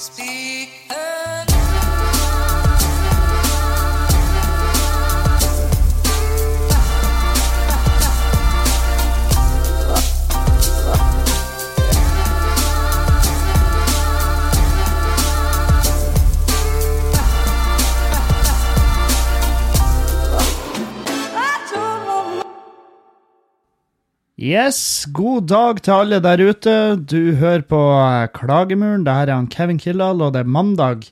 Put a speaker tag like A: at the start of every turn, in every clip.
A: Speak
B: Yes, god dag til alle der ute. Du hører på eh, Klagemuren. Det her er han Kevin Kildahl, og det er mandag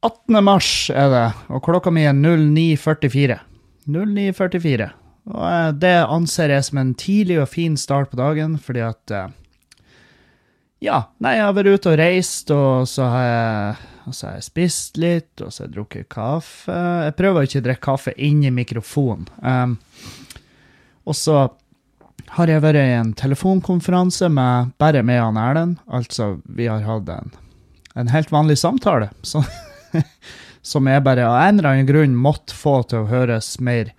B: 18. mars, er det. Og klokka mi er 09.44. 09.44. Og eh, det anser jeg som en tidlig og fin start på dagen, fordi at eh, Ja, nei, jeg har vært ute og reist, og så har jeg, så har jeg spist litt, og så har jeg drukket kaffe. Jeg prøver ikke å drikke kaffe inni mikrofonen. Um, og så har jeg vært i en telefonkonferanse med, bare med han Erlend. Altså, vi har hatt en, en helt vanlig samtale, så, som jeg bare av en eller annen grunn måtte få til å høres mer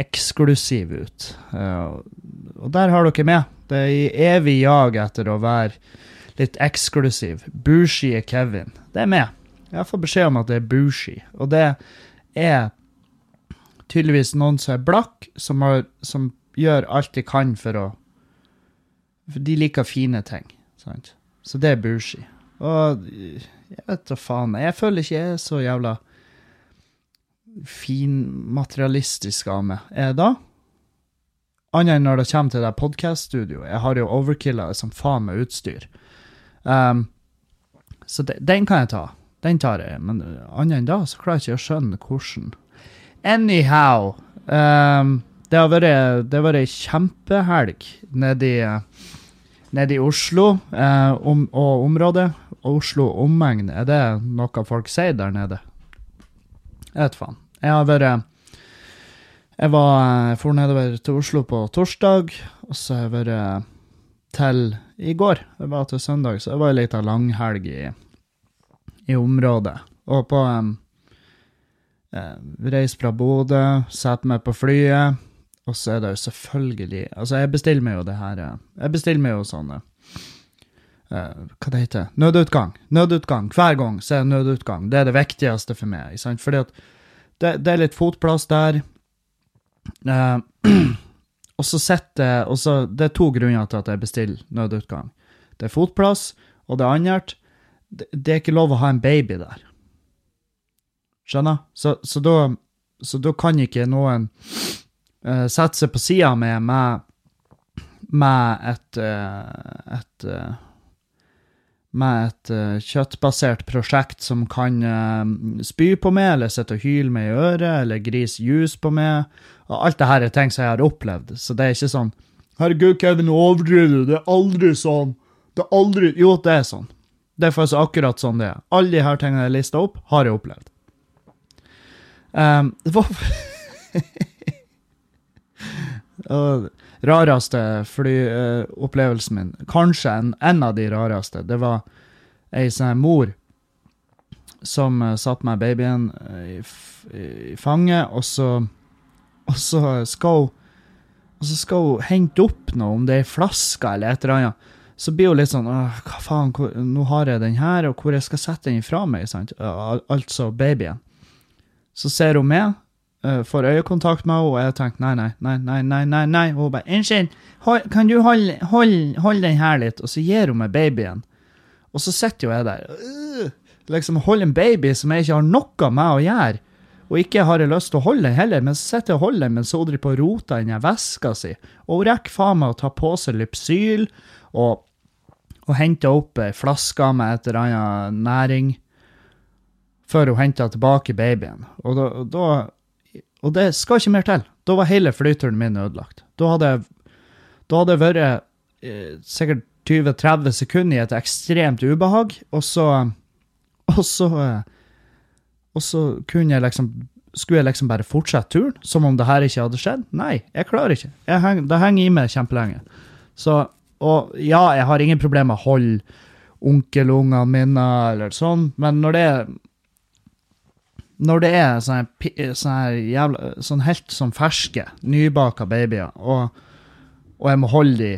B: eksklusiv ut. Uh, og der har dere med. Det er i evig jag etter å være litt eksklusiv. Bougie Kevin. Det er med. Jeg får beskjed om at det er Bushy. og det er tydeligvis noen som er blakk, som, har, som gjør alt de kan for å For de liker fine ting. Sant? Så det er bushi. Og jeg vet da faen. Jeg føler ikke jeg er så jævla finmaterialistisk av meg. Er jeg da? Annet enn når det kommer til det podkast-studioet. Jeg har jo overkilla det som faen med utstyr. Um, så de, den kan jeg ta. Den tar jeg. Men annet enn da, så klarer jeg ikke å skjønne hvordan. Anyhow. Um, det har vært, det har vært ei kjempehelg nede i, Oslo eh, om, og området. Oslo omegn, er det noe folk sier der nede? Jeg vet faen. Jeg har vært Jeg var for nedover til Oslo på torsdag, og så har jeg vært til i går. Det var til søndag, så det var ei lita langhelg i, i området. Og på um, eh, Reis fra Bodø, sette meg på flyet. Og så er det jo selvfølgelig Altså, jeg bestiller meg jo det her eh, Jeg bestiller meg jo sånn uh, Hva det heter Nødutgang. Nødutgang. Hver gang så er det nødutgang. Det er det viktigste for meg. ikke sant? Fordi at det, det er litt fotplass der. Uh, og så sitter Og så Det er to grunner til at jeg bestiller nødutgang. Det er fotplass, og det er det, det er ikke lov å ha en baby der. Skjønner? Så, så, da, så da kan ikke noen uh, sette seg på sida med, med, med et, uh, et uh, med et uh, kjøttbasert prosjekt som kan uh, spy på meg, eller sitte og hyle meg i øret, eller grise juice på meg. Og alt det her er ting som jeg har opplevd, så det er ikke sånn Herregud, Kevin, overdriver du. Det er aldri sånn. Det er aldri Jo, det er sånn. Det er faktisk akkurat sånn det er. Alle de her tingene jeg lista opp, har jeg opplevd. Um, det var Og rareste flyopplevelsen min, kanskje en, en, av de rareste, det var ei sånn mor som uh, satte meg babyen i, i, i, fanget, og så, og så skal hun og så skal hun hente opp noe, om det er ei flaske eller et eller annet. Så blir hun litt sånn Hva faen, hvor, nå har jeg den her, og hvor jeg skal sette den ifra meg? sant? Altså babyen. Så ser hun med, uh, får øyekontakt med henne, og jeg tenker nei, nei, nei, nei, nei, nei, nei. Og hun bare 'Unnskyld, kan du holde, hold, hold den her litt?' Og så gir hun meg babyen. Og så sitter jo jeg der uh, liksom holder en baby som jeg ikke har noe med å gjøre. Og ikke har jeg lyst til å holde den heller, men så sitter jeg og holder den mens hun driver på og roter inni veska si. Og hun rekker faen meg å ta på seg Lypsyl og, og hente opp ei flaske med et eller annet næring før hun henter tilbake babyen. Og da og det skal ikke mer til. Da var hele flyturen min ødelagt. Da hadde da jeg vært eh, sikkert 20-30 sekunder i et ekstremt ubehag, og så Og så eh, Og så kunne jeg liksom Skulle jeg liksom bare fortsette turen, som om det her ikke hadde skjedd? Nei, jeg klarer ikke. Jeg heng, det henger i meg kjempelenge. Så Og ja, jeg har ingen problemer med å holde onkelungene mine eller sånn, men når det er når det er sånne, sånne jævla, sånn helt sånn ferske, nybaka babyer, og, og jeg må holde de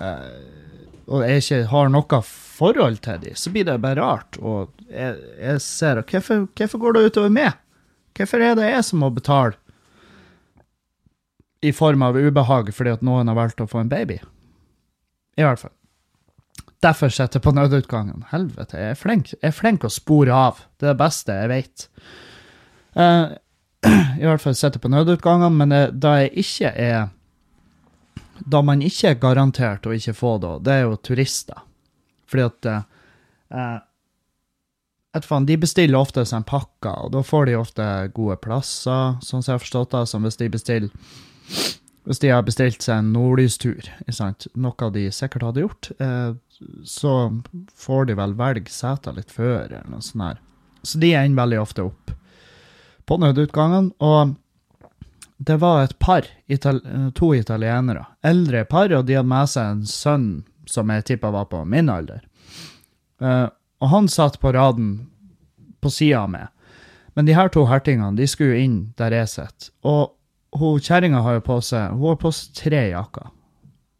B: eh, og jeg ikke har noe forhold til dem, så blir det bare rart. Og jeg, jeg ser hvorfor, hvorfor går det utover meg? Hvorfor er det jeg som må betale i form av ubehag fordi at noen har valgt å få en baby? I hvert fall. Derfor sitter jeg på nødutgangen. Helvete, jeg er flink, jeg er flink å spore av. Det er det beste jeg vet. Uh, I hvert fall sitter jeg på nødutgangen, men det, da jeg ikke er Da man ikke er garantert å ikke få det, det er jo turister. Fordi at uh, eh, vet De bestiller ofte seg en pakke, og da får de ofte gode plasser, sånn som jeg har forstått det, som hvis de bestiller hvis de har bestilt seg en nordlystur, noe de sikkert hadde gjort, eh, så får de vel velge seter litt før, eller noe sånt her. Så de ender veldig ofte opp på nødutgangen, og det var et par, to italienere, eldre par, og de hadde med seg en sønn som jeg tippa var på min alder. Eh, og han satt på raden på sida av meg. Men de her to hertingene de skulle inn der jeg sitter. Og kjerringa har jo på seg hun har på seg tre jakker.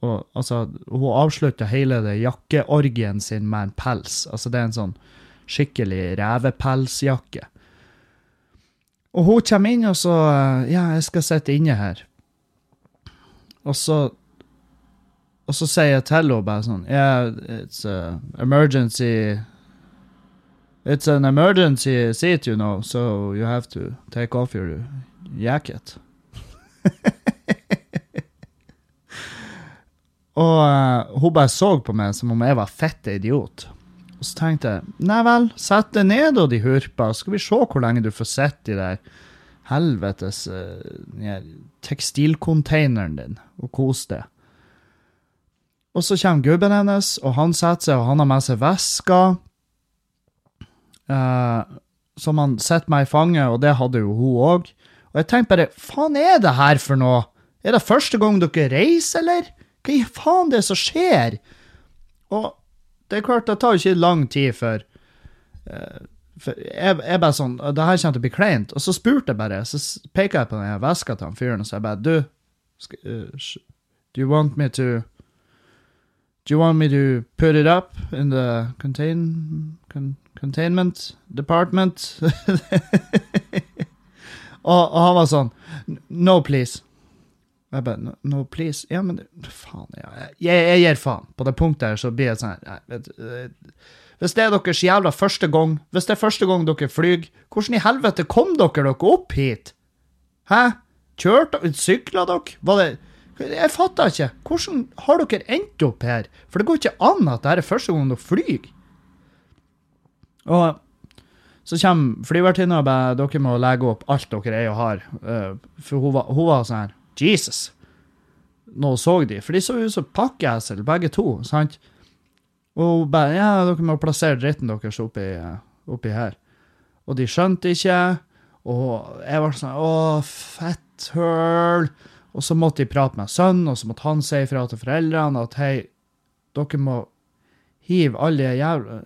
B: Og altså, hun avslutta hele det jakkeorgien sin med en pels. Altså, det er en sånn skikkelig revepelsjakke. Og hun kommer inn og så Ja, jeg skal sitte inne her. Og så Og så sier jeg til henne bare sånn Yeah, it's an emergency It's an emergency seat, you know, so you have to take off your jacket. Og uh, hun bare så på meg som om jeg var fette idiot. Og så tenkte jeg, nei vel, sett deg ned og de hurpa, så skal vi se hvor lenge du får sitte i der helvetes uh, tekstilcontaineren din og kose deg. Og så kommer gubben hennes, og han setter seg, og han har med seg vesker. Uh, som han setter meg i fanget, og det hadde jo hun òg. Og jeg tenkte bare, faen er det her for noe? Er det første gang dere reiser, eller? Hva i faen det er som skjer? Og det er klart, det tar jo ikke lang tid før uh, for jeg, jeg bare sånn, det her kommer til å bli kleint. Og så spurte jeg bare, så peker jeg på den veska til han fyren og så bare, du, do you want me to Do you want me to put it up in the contain, con, containment department? og, og, han var sånn No, please. Jeg bare No, no please? Ja, men faen, ja. Jeg, jeg, gir faen. På det punktet her så blir jeg sånn vet, Hvis det er deres jævla første gang, hvis det er første gang dere flyr, hvordan i helvete kom dere dere opp hit? Hæ? Kjørte Sykla dere? Var det jeg fatter ikke. Hvordan har dere endt opp her? For det går ikke an at det er første gang dere flyr. Og så kommer flyvertinna og bare dere må legge opp alt dere er og har. Uh, for hun var, hun var sånn her Jesus! Nå så de, for de så ut som pakkeesel, begge to. sant? Og hun bare Ja, dere må plassere dritten deres oppi, oppi her. Og de skjønte ikke. Og jeg var sånn Å, fetthøl. Og så måtte de prate med sønnen, og så måtte han si ifra til foreldrene at hei, dere må hive alle jævla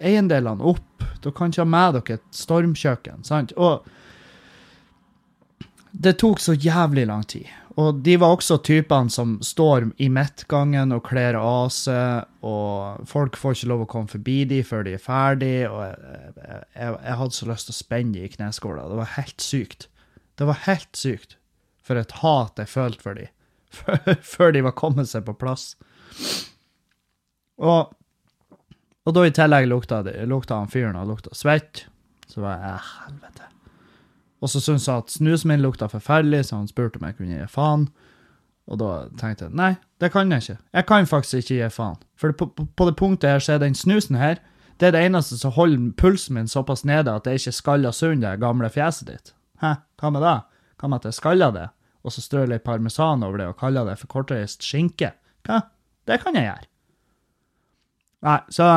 B: eiendelene opp. Dere kan ikke ha med dere et stormkjøkken. sant? Og det tok så jævlig lang tid. Og de var også typene som står i midtgangen og kler av seg, og folk får ikke lov å komme forbi de før de er ferdig, og jeg, jeg, jeg hadde så lyst til å spenne de i kneskåla. Det var helt sykt. Det var helt sykt for et hat jeg følte for de, før de var kommet seg på plass. Og, og da i tillegg lukta, det, lukta han fyren og lukta svett, så var jeg eh, helvete. Og så syntes han at snusen min lukta forferdelig, så han spurte om jeg kunne gi faen. Og da tenkte jeg nei, det kan jeg ikke. Jeg kan faktisk ikke gi faen. For på, på, på det punktet her så er den snusen her det er det eneste som holder pulsen min såpass nede at jeg ikke skaller sund det gamle fjeset ditt. Hæ, hva med det? Hva med at jeg skaller det, og så strør litt parmesan over det og kaller det for kortreist skinke? Hva? Det kan jeg gjøre. Nei, så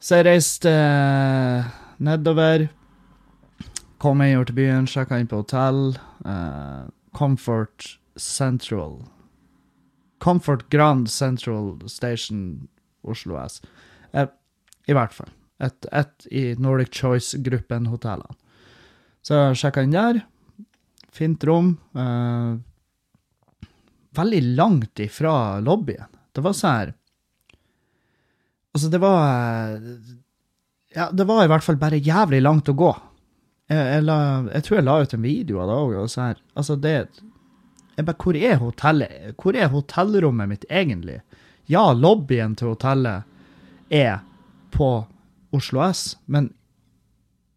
B: Så jeg reiste eh, nedover. Kom jeg til byen, sjekka inn på hotell. Uh, Comfort Central. Comfort Grand Central Station Oslo S. Eh, I hvert fall. Et, et i Nordic Choice-gruppen-hotellene. Så jeg sjekka inn der. Fint rom. Eh, veldig langt ifra lobbyen. Det var sånn her Altså, det var Ja, det var i hvert fall bare jævlig langt å gå. Jeg, jeg, la, jeg tror jeg la ut en video av det òg, og så her Altså, det jeg bare, Hvor er hotellet? Hvor er hotellrommet mitt egentlig? Ja, lobbyen til hotellet er på Oslo S, men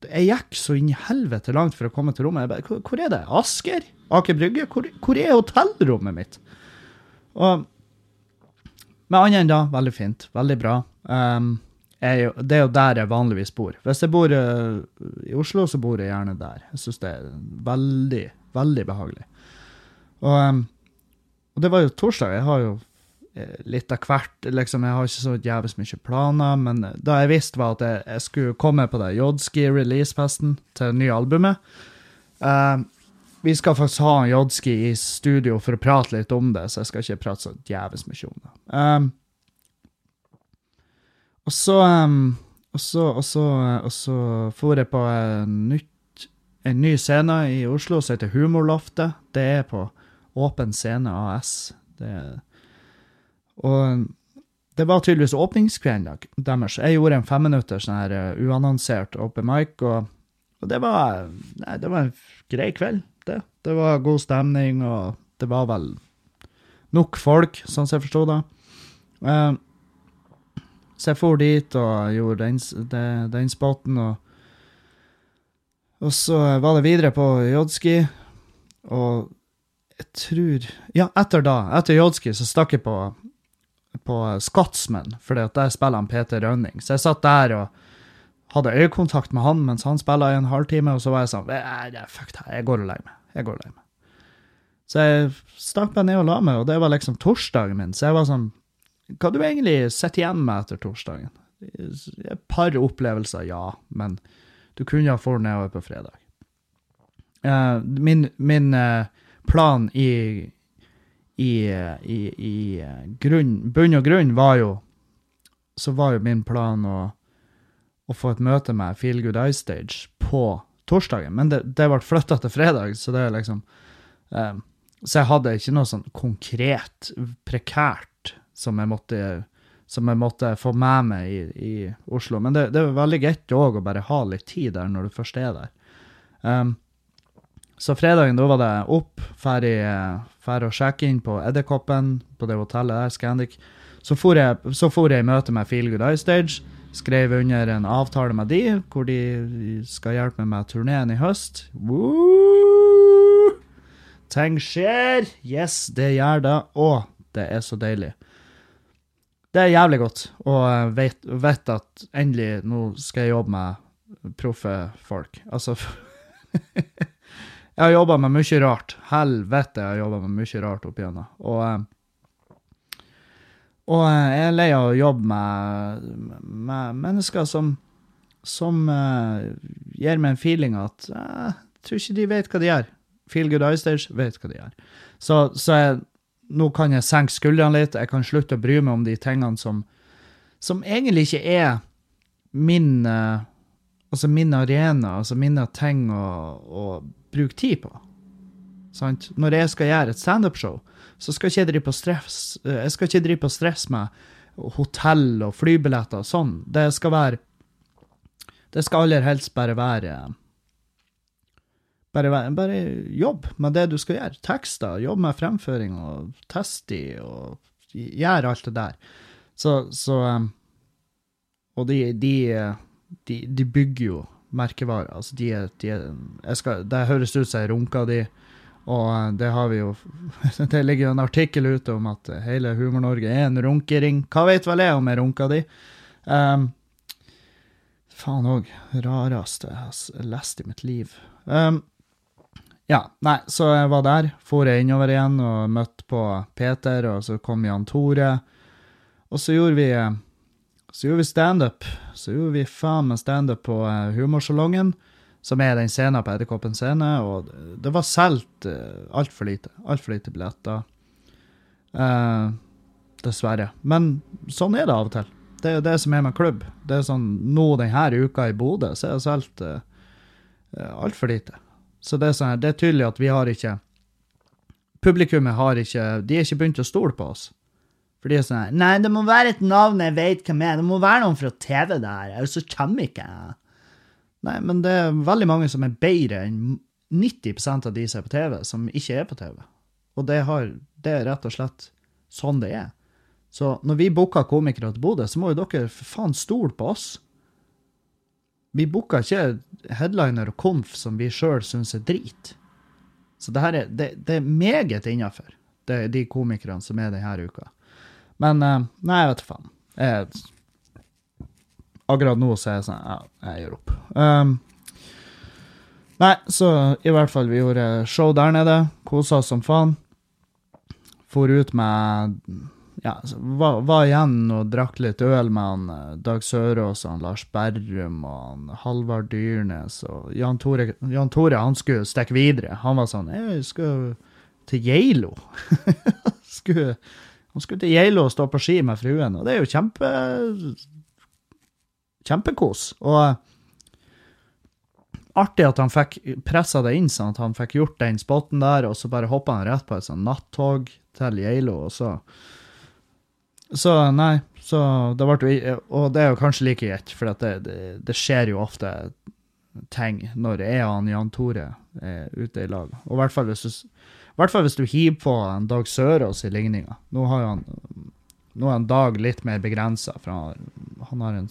B: jeg gikk så inn i helvete langt for å komme til rommet. Jeg bare, hvor, hvor er det? Asker? Aker Brygge? Hvor, hvor er hotellrommet mitt? Og med annet enn da, veldig fint. Veldig bra. Um, jeg, det er jo der jeg vanligvis bor. Hvis jeg bor uh, i Oslo, så bor jeg gjerne der. Jeg syns det er veldig, veldig behagelig. Og, um, og det var jo torsdag. Jeg har jo eh, litt av hvert. liksom, Jeg har ikke så jævlig mye planer, men da jeg visste var at jeg, jeg skulle komme på det Jodski release-festen til det nye albumet uh, Vi skal faktisk ha Jodski i studio for å prate litt om det, så jeg skal ikke prate så djevelsk mye om det. Um, og så um, og så, og så, og så for jeg på en, nytt, en ny scene i Oslo som heter Humorloftet. Det er på Åpen Scene AS. Det og det var tydeligvis åpningskvelden deres. Jeg gjorde en femminutters sånn uh, uannonsert open mic, og, og, det var Nei, det var en grei kveld, det. Det var god stemning, og det var vel nok folk, sånn som jeg forsto det. Uh, så jeg for dit og gjorde den, den, den spotten, og og så var det videre på Jodski, og jeg tror Ja, etter da, etter Jodski, så stakk jeg på på Scotsman, for der spiller han Peter Rønning. Så jeg satt der og hadde øyekontakt med han mens han spilla i en halvtime, og så var jeg sånn Fuck det, jeg går og legger meg. Jeg går og legger meg. Så jeg stakk meg ned og la meg, og det var liksom torsdagen min, så jeg var sånn Hva du egentlig sitter igjen med etter torsdagen? Et par opplevelser, ja, men du kunne ha fått nedover på fredag. Uh, min, min uh, plan i i, i, i grunn, bunn og grunn var jo Så var jo min plan å, å få et møte med Feel Good Eye Stage på torsdagen, men det, det ble flytta til fredag, så det er liksom eh, Så jeg hadde ikke noe sånn konkret, prekært, som jeg måtte som jeg måtte få med meg i, i Oslo. Men det, det er veldig greit òg å bare ha litt tid der når du først er der. Um, så fredagen, da var det opp, ferdig, ferdig å sjekke inn på Edderkoppen, på det hotellet der, Scandic. Så for jeg i møte med Feel Good Eye Stage. Skrev under en avtale med de, hvor de skal hjelpe meg med turneen i høst. Woo! Ting skjer! Yes, det gjør det. Å, det er så deilig. Det er jævlig godt å vite at endelig nå skal jeg jobbe med proffe folk. Altså Jeg har jobba med mye rart. Helvete, jeg har jobba med mye rart opp igjennom. Og, eh, og eh, jeg er lei av å jobbe med, med mennesker som, som uh, gir meg en feeling at jeg tror ikke de vet hva de gjør. Feel Good Eye vet hva de gjør. Så, så jeg, nå kan jeg senke skuldrene litt. Jeg kan slutte å bry meg om de tingene som, som egentlig ikke er min uh, Altså min arena, altså mine ting å, å bruke tid på. Sant? Når jeg skal gjøre et standup-show, så skal ikke jeg drive på stress Jeg skal ikke drive på stress med hotell og flybilletter og sånn. Det skal være Det skal aller helst bare være bare, bare jobb med det du skal gjøre. Tekster, jobb med fremføring og test i og gjøre alt det der. Så, så um, Og de, de, de, de bygger jo merkevarer. Altså, de de jeg skal, Det høres ut som jeg runker de, og det har vi jo Det ligger jo en artikkel ute om at hele Humor-Norge er en runkering. Hva vet vel jeg om jeg runka de? Um, faen òg. Rareste jeg har lest i mitt liv. Um, ja, nei, så jeg var der. For jeg innover igjen og møtte på Peter, og så kom Jan Tore. Og så gjorde vi så gjorde vi standup. Så gjorde vi faen meg standup på Humorsalongen, som er den scenen på Edderkoppen scene, og det var solgt uh, altfor lite. Altfor lite billetter. Eh, dessverre. Men sånn er det av og til. Det er det som er med klubb. Det er sånn, Nå denne uka i Bodø så er det solgt eh, altfor lite. Så det er, sånn, det er tydelig at vi har ikke publikummet har ikke De er ikke begynt å stole på oss. For de er sånn Nei, det må være et navn jeg vet hvem er. Det må være noen fra TV der, ellers så kommer ikke jeg. Nei, men det er veldig mange som er bedre enn 90% av de som er på TV, som ikke er på TV. Og det, har, det er rett og slett sånn det er. Så når vi booker komikere til Bodø, så må jo dere for faen stole på oss. Vi booker ikke headliner og konf som vi sjøl syns er drit. Så det her er, det, det er meget innafor, de komikerne som er denne uka. Men eh, nei, jeg vet faen. Jeg, akkurat nå så er jeg sånn Ja, jeg gir opp. Um, nei, så i hvert fall, vi gjorde show der nede. Kosa oss som faen. For ut med ja, var, var, igjen og drakk litt øl med han eh, Dag Sørås og han Lars Berrum og han Halvard Dyrnes og Jan Tore, Jan Tore han skulle stikke videre. Han var sånn 'Jeg skal til Geilo'. han skulle til Geilo og stå på ski med fruen, og det er jo kjempe Kjempekos. Og artig at han fikk pressa det inn, sånn at han fikk gjort den spotten der, og så bare hoppa han rett på et sånn nattog til Geilo, og så så nei, så det ble jo Og det er jo kanskje like greit, for det, det, det, skjer jo ofte ting når jeg og Jan Tore er ute i lag. Og i hvert fall hvis du, hvis du hiver på en Dag Sørås i ligninga. Nå har han nå er en Dag litt mer begrensa, for han, han, har en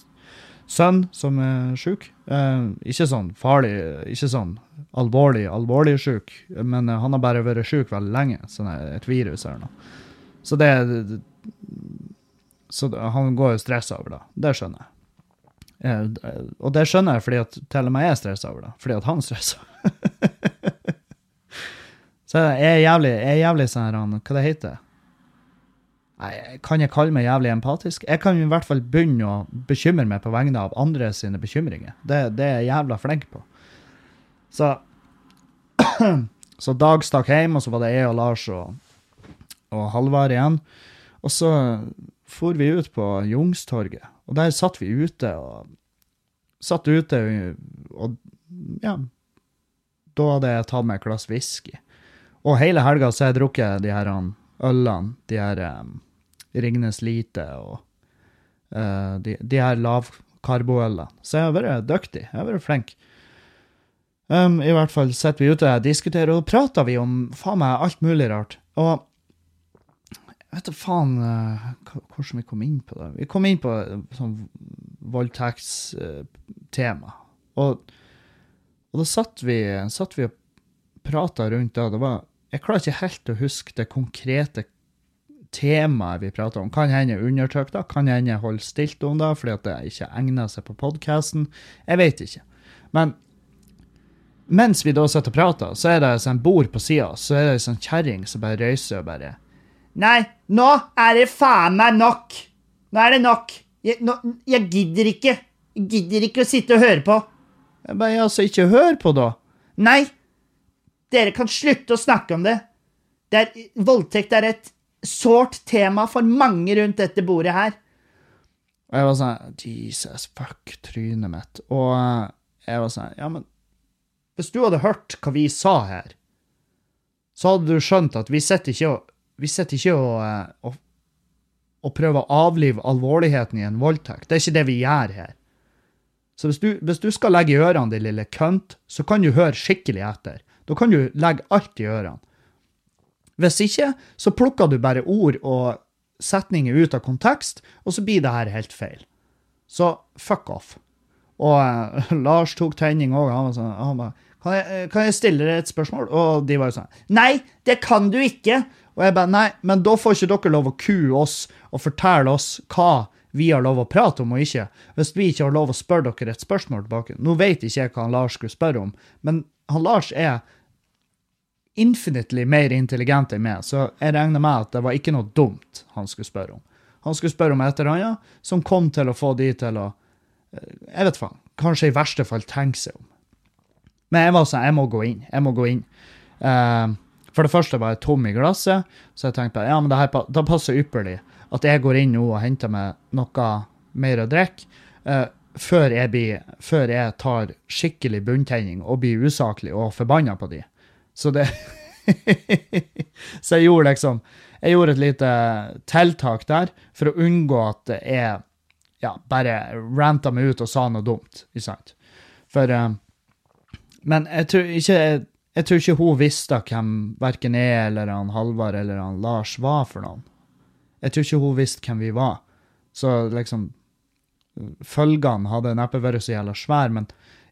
B: sønn som er sjuk. Eh, ikke sånn farlig, ikke sånn alvorlig, alvorlig sjuk, men han har bare vært sjuk veldig lenge. Sånn et virus eller noe. Så det, så han går jo stressa over det. Det skjønner jeg. Eh, og det skjønner jeg fordi at til og med jeg er stressa over det, fordi at han stresser. så jeg er jævlig, jeg er jævlig sånn hva det heter Nei, Kan jeg kalle meg jævlig empatisk? Jeg kan i hvert fall begynne å bekymre meg på vegne av andre sine bekymringer. Det, det er jeg jævla flink på. Så, så Dag stakk hjem, og så var det jeg og Lars og, og Halvard igjen. Og så for vi ut på Jungstorget, og der satt vi ute og Satt ute og Ja. Da hadde jeg tatt meg et glass whisky. Og hele helga så har jeg drukket de her ølene, de her um, Ringnes Lite og uh, de, de, her lavkarboølene. Så jeg har vært dyktig. Jeg har vært flink. Um, I hvert fall sitter vi ute og diskuterer, og prater vi om faen meg alt mulig rart. Og jeg vet da faen uh, hvordan vi kom inn på det. Vi kom inn på sånn voldtektstema. Og, og, da satt vi, satt vi og prata rundt det. det var, jeg klarer ikke helt å huske det konkrete temaet vi prater om. Kan hende da. Kan hende holde stilt om det fordi at det ikke egner seg på podkasten. Jeg vet ikke. Men mens vi da sitter og prater, så er det en sånn bord på sida, så er det ei sånn kjerring som bare røyser og bare Nei, nå er det faen meg nok. Nå er det nok. Jeg, nå, jeg gidder ikke. Jeg gidder ikke å sitte og høre på. Jeg bare, altså, ikke hør på, da. Nei. Dere kan slutte å snakke om det. det er, voldtekt er et sårt tema for mange rundt dette bordet her. Og jeg var sånn Jesus, fuck trynet mitt. Og eh, jeg var sånn Ja, men hvis du hadde hørt hva vi sa her, så hadde du skjønt at vi sitter ikke og vi sitter ikke og, eh, og, og, prøver å avlive alvorligheten i en voldtekt. Det er ikke det vi gjør her. Så hvis du, hvis du skal legge i ørene, din lille kønt, så kan du høre skikkelig etter. Da kan du legge alt i ørene. Hvis ikke, så plukker du bare ord og setninger ut av kontekst, og så blir det her helt feil. Så fuck off. Og uh, Lars tok tenning òg. Han var sånn han ba, kan, jeg, kan jeg stille deg et spørsmål? Og de var jo sånn Nei, det kan du ikke! Og jeg bare Nei, men da får ikke dere lov å kue oss og fortelle oss hva vi har lov å prate om og ikke. Hvis vi ikke har lov å spørre dere et spørsmål tilbake. Nå vet ikke jeg hva han Lars skulle spørre om, men han Lars er infinitely mer intelligent enn meg, så jeg regner med at det var ikke noe dumt han skulle spørre om. Han skulle spørre om et eller annet som kom til å få de til å eh, Jeg vet faen. Kanskje i verste fall tenke seg om. Men jeg var sånn, jeg må gå inn. Jeg må gå inn. Uh, for det første var jeg tom i glasset, så jeg tenkte ja, men det her, da passer ypperlig at jeg går inn nå og henter meg noe mer å drikke. Uh, før, før, jeg tar skikkelig bunntenning og blir usaklig og forbanna på de. Så det så jeg gjorde liksom Jeg gjorde et lite tiltak der for å unngå at er Ja, bare ranta meg ut og sa noe dumt, ikke sant? For eh, Men jeg tror ikke jeg tror ikke hun visste hvem verken jeg eller han Halvard eller han Lars var for noen. Jeg tror ikke hun visste hvem vi var. Så liksom Følgene hadde neppe vært så jævla svære, men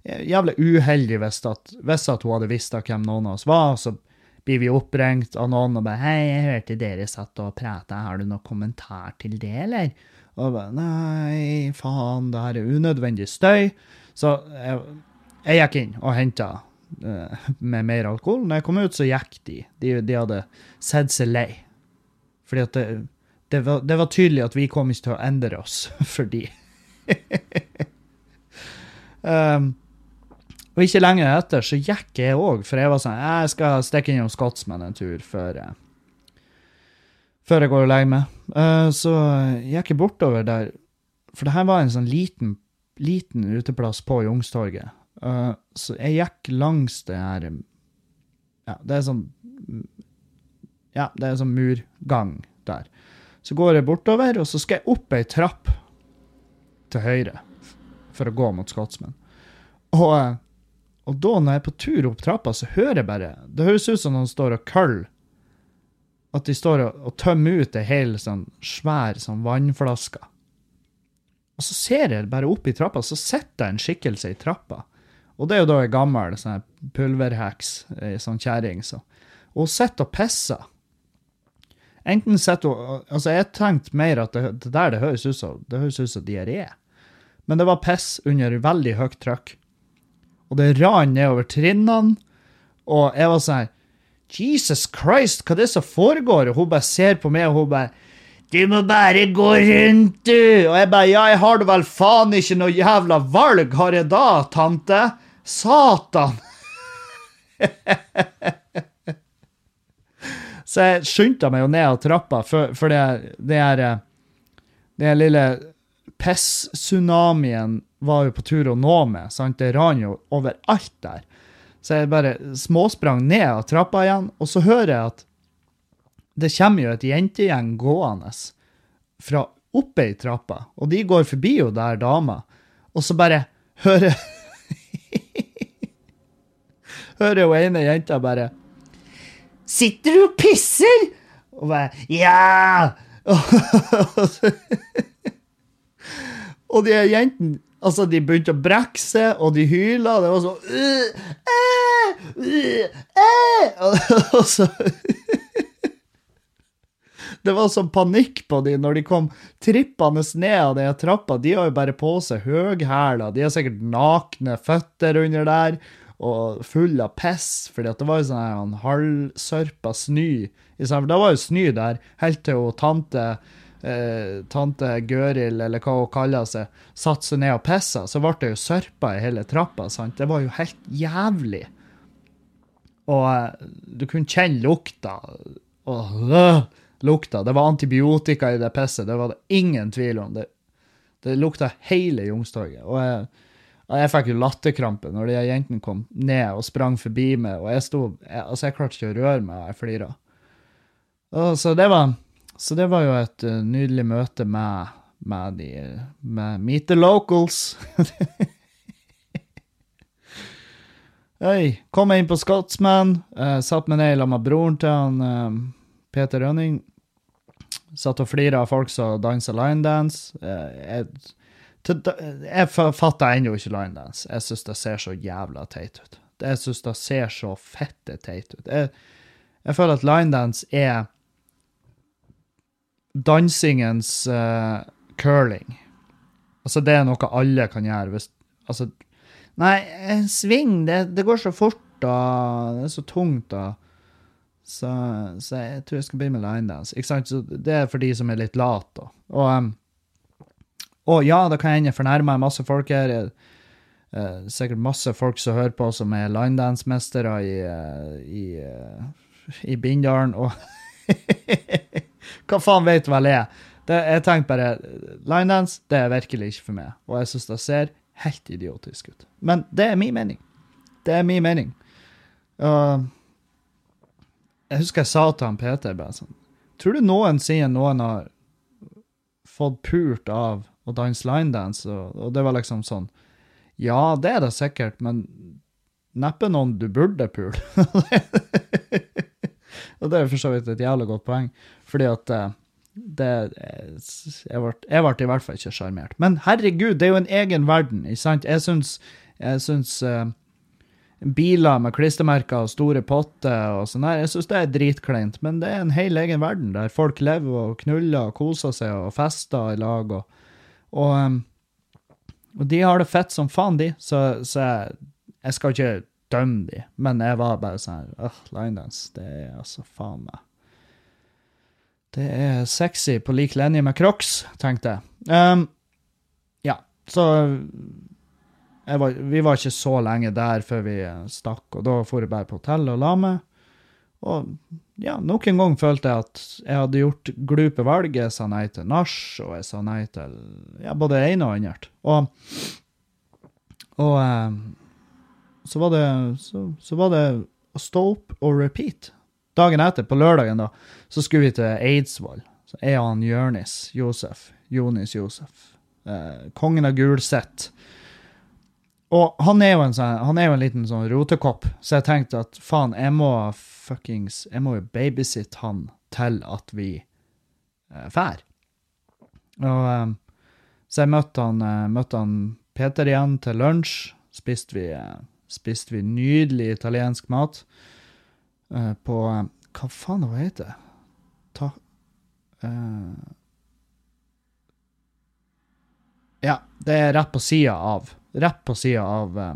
B: jævlig uheldig hvis, at, hvis at hun hadde visst hvem noen av oss var. Så blir vi oppringt av noen og bare 'Hei, jeg hørte dere satt og prata. Har du noen kommentar til det, eller?' Og bare 'Nei, faen, det her er unødvendig støy'. Så jeg, jeg gikk inn og henta uh, med mer alkohol. Når jeg kom ut, så gikk de. De, de hadde sett seg lei. Fordi at det, det, var, det, var, tydelig at vi kom ikke til å endre oss for de. um, og ikke lenger etter så gikk jeg òg, for jeg var sånn Jeg skal stikke innom Scotsman en tur før jeg, før jeg går og legger meg. Uh, så gikk jeg bortover der, for det her var en sånn liten, liten uteplass på Youngstorget. Uh, så jeg gikk langs det her Ja, det er sånn Ja, det er sånn murgang der. Så går jeg bortover, og så skal jeg opp ei trapp til høyre for å gå mot Scotsman. Og og da, når jeg er på tur opp trappa, så hører jeg bare Det høres ut som noen står og køller. At de står og, og tømmer ut ei hel sånn svær sånn vannflaske. Og så ser jeg bare opp i trappa, så sitter en skikkelse i trappa. Og det er jo da ei gammel sånn pulverheks, ei sånn kjerring. Så. Og hun sitter og pisser. Enten sitter hun Altså, jeg tenkte mer at det, det der det høres ut som det høres ut som diaré. Men det var piss under veldig høyt trykk og det rant nedover trinnene. Og jeg var sånn Jesus Christ, hva er det som foregår? Og hun bare ser på meg, og hun bare Du må bare gå rundt, du! Og jeg bare Ja, jeg har da vel faen ikke noe jævla valg, har jeg da, tante? Satan! Så jeg skyndte meg jo ned av trappa, for, for det, det er det lille piss-tsunamien var jo på tur å nå meg. sant? Det ran jo overalt der. Så jeg bare småsprang ned av trappa igjen, og så hører jeg at det kommer jo et jentegjeng gående fra oppe i trappa, og de går forbi jo der dama, og så bare hører Hører jo ene jenta bare Sitter du og pisser? Og bare Ja! og de jentene Altså, de begynte å brekke seg, og de hyla. Det var sånn øh, øh, øh, Og så Det var sånn panikk på de når de kom trippende ned av den trappa. De har jo bare på seg høghæler. De har sikkert nakne føtter under der og full av piss, fordi det var jo sånn halvsørpa snø. Det var jo snø der helt til hun tante eh, tante Gøril, eller hva hun kaller seg, satte seg ned og pissa, så ble det jo sørpa i hele trappa. sant? Det var jo helt jævlig. Og eh, du kunne kjenne lukta. Og, øh, lukta. Det var antibiotika i det pisset, det var det ingen tvil om. Det, det lukta hele Youngstorget. Og jeg, jeg fikk jo latterkrampe når de jentene kom ned og sprang forbi meg, og jeg sto jeg, Altså, jeg klarte ikke å røre meg, og jeg flira. Så det var så det var jo et uh, nydelig møte med, med, de, med Meet the Locals. Hei, kom inn på Scotsman. Uh, satt meg ned sammen med broren til han uh, Peter Rønning. Satt og flira av folk som dansa linedance. Jeg, jeg fatter ennå ikke linedance. Jeg syns det ser så jævla teit ut. Jeg syns det ser så fette teit ut. Jeg, jeg føler at linedance er dansingens uh, curling. Altså, det er noe alle kan gjøre hvis Altså, nei, sving, det, det går så fort, da. Det er så tungt, da. Så, så, jeg tror jeg skal bli med linedance. Ikke sant? Så det er for de som er litt late, da. Og, um, og ja, da kan hende jeg fornærmer masse folk her. Uh, sikkert masse folk som hører på, som er linedance-mestere i, uh, i, uh, i Bindalen. Og Hva faen vet vel jeg? Det, jeg tenkte bare Linedance, det er virkelig ikke for meg. Og jeg syns det ser helt idiotisk ut. Men det er min mening. Det er min mening. Uh, Jeg husker jeg sa til han Peter bare sånn Tror du noensinne noen har fått pult av å danse linedance? Og, og det var liksom sånn Ja, det er det sikkert, men neppe noen du burde pule. og det er for så vidt et jævlig godt poeng, fordi at eh, det jeg ble i hvert fall ikke sjarmert. Men herregud, det er jo en egen verden, ikke sant? Jeg syns, jeg syns uh, biler med klistremerker og store potter og sånn her, jeg syns det er dritkleint, men det er en hel egen verden der folk lever og knuller og koser seg og fester i lag og, og, um, og de har det fett som faen, de, så, så jeg, jeg skal ikke dømme de, men jeg var bare sånn her Åh, linedance, det er altså faen meg Det er sexy på lik linje med Crocs, tenkte jeg. Um, ja, så var, vi var ikke så lenge der før vi stakk, og da for jeg bare på hotellet og la meg. Og ja, nok en gang følte jeg at jeg hadde gjort glupe valg. Jeg sa nei til nach, og jeg sa nei til ja, både det ene og annet. Og, og eh, så, var det, så, så var det å stå opp og repeat. Dagen etter, på lørdagen, da, så skulle vi til Eidsvoll. Så er han Jørnis Josef. Jonis Josef. Eh, kongen av Gulset. Og han er jo en, sånn, han er jo en liten sånn rotekopp, så jeg tenkte at faen, jeg må fuckings Jeg må jo babysitte han til at vi eh, fær. Og eh, Så jeg møtte han, eh, møtte han Peter igjen til lunsj. Spiste vi, eh, spiste vi nydelig italiensk mat eh, på Hva faen det heter det? Ta... Uh, ja, det er rett på sida av Rett på sida av, uh,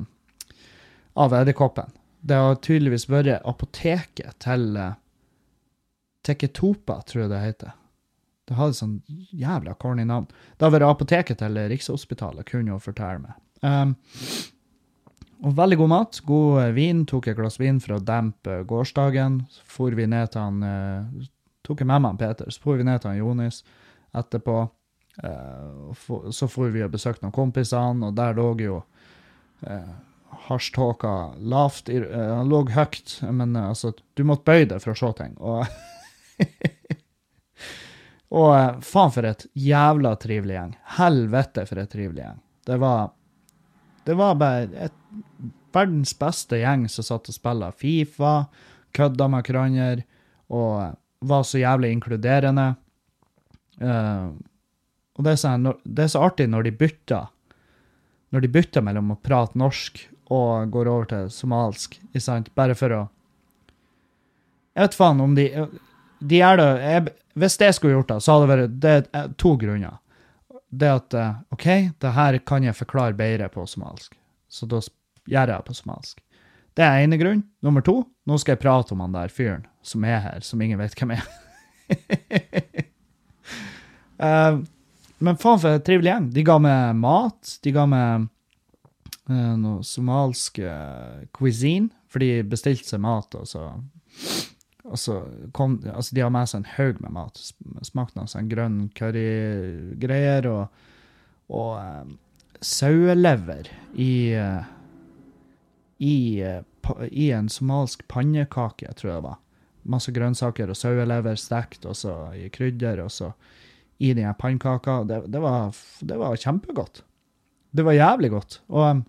B: av Edderkoppen. Det har tydeligvis vært apoteket til uh, Teketopa, tror jeg det heter. Det hadde sånn jævla corny navn. Det har vært apoteket til Rikshospitalet, kunne jo fortelle meg. Um, og veldig god mat. God eh, vin. Tok et glass vin for å dempe gårsdagen. Så for vi ned til han uh, Tok jeg med meg han Peter, så for vi ned til han Jonis etterpå. Så for vi og besøkte noen kompisene, og der lå jo hasjtåka lavt Han lå høyt, men altså, du måtte bøye deg for å se ting. Og, og faen for et jævla trivelig gjeng. Helvete for et trivelig gjeng. Det var Det var bare et, verdens beste gjeng som satt og spilte Fifa, kødda med hverandre og var så jævlig inkluderende. Uh, og det er, så, det er, så artig når de bytter når de bytter mellom å prate norsk og går over til somalsk, bare for å Jeg vet faen om de De er det jeg, Hvis jeg skulle gjort det, så hadde det vært det er to grunner. Det at OK, det her kan jeg forklare bedre på somalsk, så da gjør jeg det på somalsk. Det er ene grunn. Nummer to, nå skal jeg prate om han der fyren som er her, som ingen vet hvem er. uh, men faen for en trivelig gjeng. De ga meg mat. De ga meg uh, noe somalsk uh, cuisine, for de bestilte seg mat, og så og så kom, altså De har med seg en haug med mat. Smakte noe sånn grønn currygreier og, og um, sauelever i i, i en somalsk pannekake, tror jeg det var. Masse grønnsaker og sauelever stekt, og så i krydder, og så i den pannekaka. Det, det, var, det var kjempegodt. Det var jævlig godt. Og um,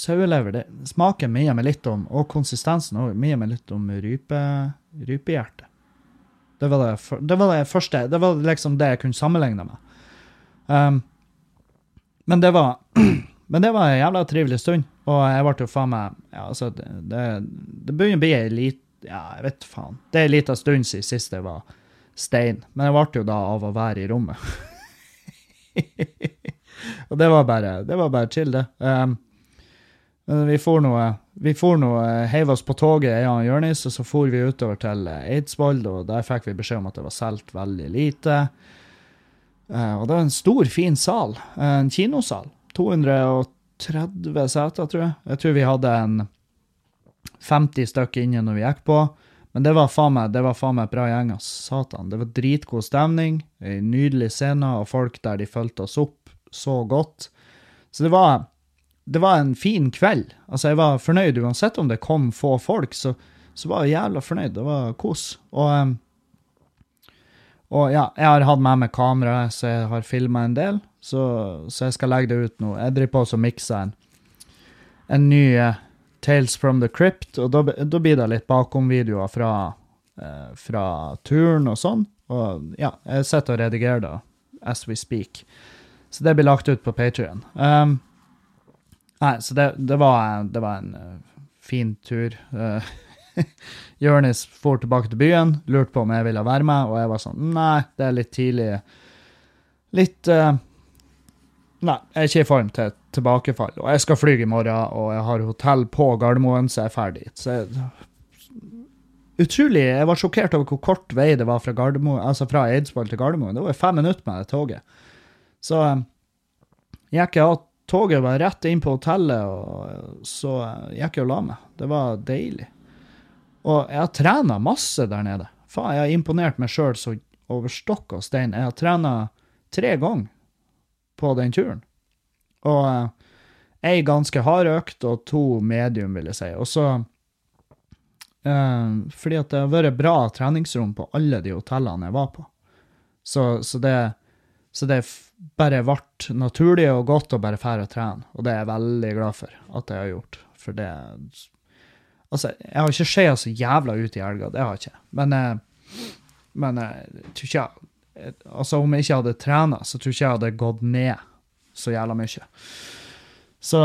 B: sauelever, det smaker mye meg litt om, og konsistensen òg, mye meg litt om rype, rypehjerte. Det var det, det var det, første Det var liksom det jeg kunne sammenligne med. Um, men det var Men det var en jævla trivelig stund, og jeg ble jo faen meg ja, altså, det, det, det begynner å bli ei lita Ja, jeg vet faen. Det er ei lita stund siden sist jeg var stein. Men jeg ble jo da av å være i rommet. og det var bare det var bare chill, det. Um, vi får noe vi oss på toget, og Jonis, og så for vi utover til Eidsvoll, og der fikk vi beskjed om at det var solgt veldig lite. Uh, og det var en stor, fin sal. En kinosal. 230 seter, tror jeg. Jeg tror vi hadde en 50 stykker inne når vi gikk på. Men det var faen meg, det var faen meg bra gjeng, ass. Satan. Det var dritgod stemning, ei nydelig scene, og folk der de fulgte oss opp så godt. Så det var, det var en fin kveld. Altså, jeg var fornøyd uansett om det kom få folk, så, Så var jeg jævla fornøyd. Det var kos. Og, um, og ja, jeg har hatt med meg kamera, så jeg har filma en del. Så, så jeg skal legge det ut nå. Jeg driver på og mikser en, en ny uh, Tales from the Crypt, og da, da blir det litt bakom-videoer fra, uh, fra turen og sånn. Og ja, jeg sitter og redigerer det as we speak. Så det blir lagt ut på Patrion. Um, nei, så det, det, var, det var en uh, fin tur. Uh, Jonis for tilbake til byen, lurte på om jeg ville være med, og jeg var sånn Nei, det er litt tidlig. Litt uh, Nei, jeg er ikke i form til et tilbakefall. Og jeg skal fly i morgen, og jeg har hotell på Gardermoen, så jeg er ferdig. Så utrolig Jeg var sjokkert over hvor kort vei det var fra, Gardermoen, altså fra Eidsvoll til Gardermoen. Det var fem minutter med det toget. Så gikk jeg av toget, var rett inn på hotellet, og så gikk jeg og la meg. Det var deilig. Og jeg har trena masse der nede. Faen, jeg har imponert meg sjøl så over stokk og stein. Jeg har trena tre ganger på den turen. Og ei eh, ganske hard økt og to medium, vil jeg si. Og så eh, Fordi at det har vært bra treningsrom på alle de hotellene jeg var på. Så, så det, så det bare ble naturlig og godt å bare fære og trene, og det er jeg veldig glad for at jeg har gjort. For det Altså, jeg har ikke skeia så jævla ut i helga, det har jeg ikke. Men, uh, men jeg tror ikke jeg Altså, om jeg ikke hadde trena, så tror ikke jeg hadde gått ned så jævla mye. Så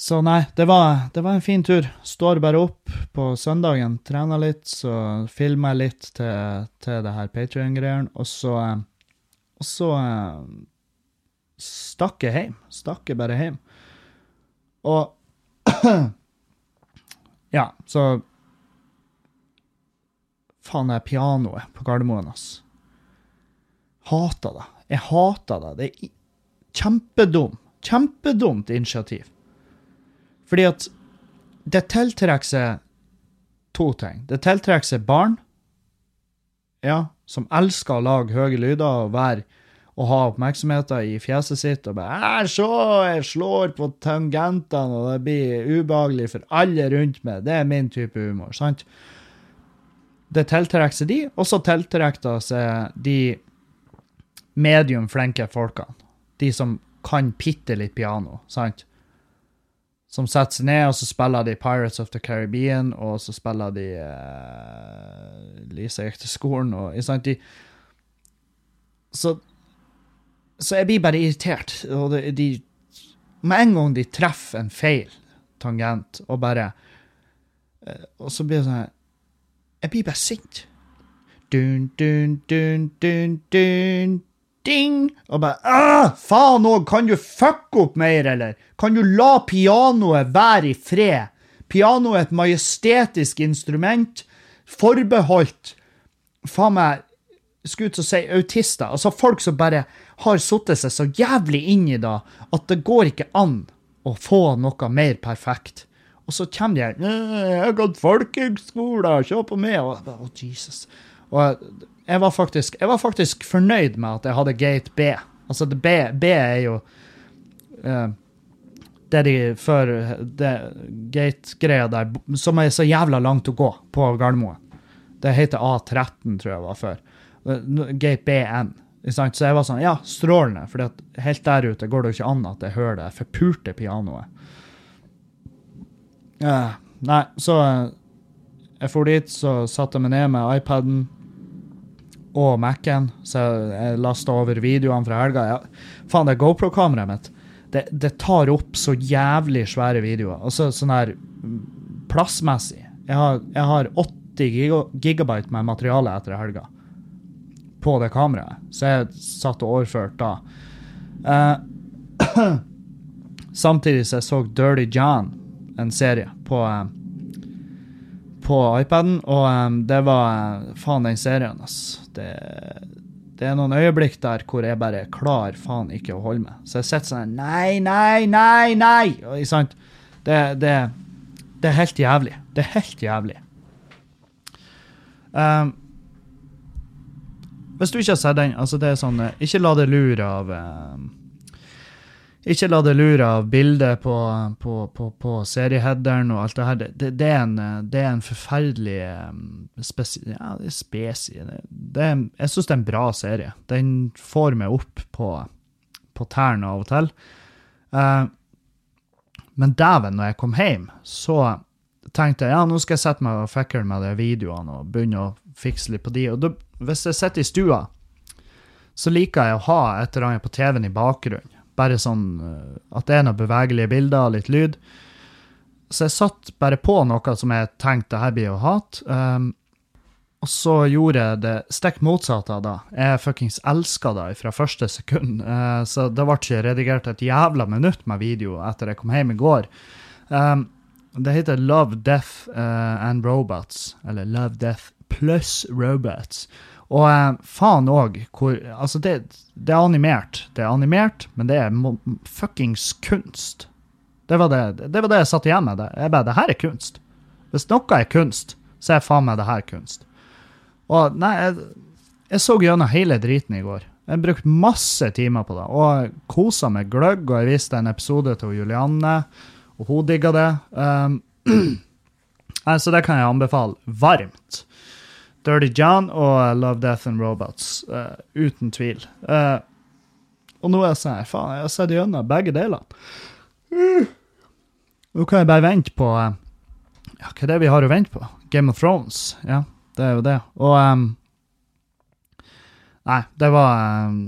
B: Så nei, det var, det var en fin tur. Står bare opp på søndagen, trener litt, så filmer jeg litt til, til det her Patrion-greiene, og så Og så stakk jeg hjem. Stakk jeg bare hjem. Og Ja, så Faen, det pianoet på Gardermoen, ass. Hater det. Jeg hater det. Det er kjempedum. Kjempedumt initiativ. Fordi at det tiltrekker seg to ting. Det tiltrekker seg barn, ja, som elsker å lage høye lyder og være og ha oppmerksomheten i fjeset sitt og bare 'Se, jeg slår på tangentene, og det blir ubehagelig for alle rundt meg.' Det er min type humor, sant? Det tiltrekker seg de, og så tiltrekker seg de medium flinke folkene. De som kan bitte litt piano, sant? Som setter seg ned, og så spiller de Pirates of the Caribbean, og så spiller de uh, Lisa gikk til skolen, og sant? De, så, så jeg blir bare irritert. Og de, de, med en gang de treffer en feil tangent, og bare uh, Og så blir det sånn Jeg blir bare sint. Dun, dun, dun, dun, dun, ding! Og bare «Ah, Faen òg, kan du fucke opp mer, eller? Kan du la pianoet være i fred? Piano er et majestetisk instrument, forbeholdt faen meg skulle til å si autister. Altså folk som bare har satt seg så jævlig inn i det at det går ikke an å få noe mer perfekt. Og så kommer de her 'Jeg har gått folkehøgskole, se på meg.' Og, oh, Jesus. Og jeg var, faktisk, jeg var faktisk fornøyd med at jeg hadde gate B. Altså, B, B er jo uh, det de før Gate-greia der, som er så jævla langt å gå på Gardermoen. Det heter A13, tror jeg var før. Gate BN. Så jeg var sånn Ja, strålende, for helt der ute går det jo ikke an at jeg hører det forpurte pianoet. Uh, nei, så jeg for dit, så satte jeg meg ned med iPaden og Mac-en, så jeg lasta over videoene fra helga. Ja, faen, det GoPro-kameraet mitt det, det, tar opp så jævlig svære videoer. Altså sånn her plassmessig. Jeg har, jeg har 80 gigabyte med materiale etter helga på det kameraet, så jeg satt og overførte da. Uh, samtidig så jeg så Dirty John, en serie, på uh, på iPaden, og um, det var faen den serien, ass. Det, det, er noen øyeblikk der hvor jeg bare klarer faen ikke å holde meg. Så jeg sitter sånn Nei, nei, nei, nei! Og, sant? Det, det, det, er helt jævlig. Det er helt jævlig. Um, hvis du ikke har sett den, altså det er sånn Ikke la deg lure av um, Ikke la det lure av bildet på, på, på, på serieheaderen og alt det her. Det, det, er, en, eh, det er en forferdelig um, spesi... Ja, det er spesi. Det er, jeg syns det er en bra serie. Den får meg opp på, på tærne av og til. Uh, men dæven, når jeg kom hjem, så tenkte jeg ja, nå skal jeg sette meg og fikle med de videoene og begynne å fikse litt på de. Og da, hvis jeg sitter i stua, så liker jeg å ha et eller annet på TV-en i bakgrunnen. Bare sånn uh, at det er noen bevegelige bilder og litt lyd. Så jeg satt bare på noe som jeg tenkte her blir å hate. Um, og så gjorde jeg det stikk motsatte av det. Jeg fuckings elska det fra første sekund. Uh, så det ble ikke redigert et jævla minutt med video etter jeg kom hjem i går. Um, det heter Love, Death uh, and Robots. Eller Love, Death pluss Robots. Og uh, faen òg hvor Altså, det, det, er animert. Det er animert, men det er fuckings kunst. Det var det, det var det, jeg satt igjen med. Det. Jeg bare Det her er kunst. Hvis noe er kunst, så er faen meg det her kunst. Og nei, jeg, jeg så gjennom hele driten i går. Jeg brukte masse timer på det, og kosa meg gløgg, og jeg viste en episode til Julianne og hun digga det. Um, så det kan jeg anbefale varmt. Dirty John og Love, Death and Robots, uh, uten tvil. Uh, og nå er jeg sånn Faen, jeg har sett gjennom begge delene. Uh. Nå kan jeg bare vente på Ja, hva er det vi har å vente på? Game of Thrones. Ja, det er jo det. Og um, Nei, det var um,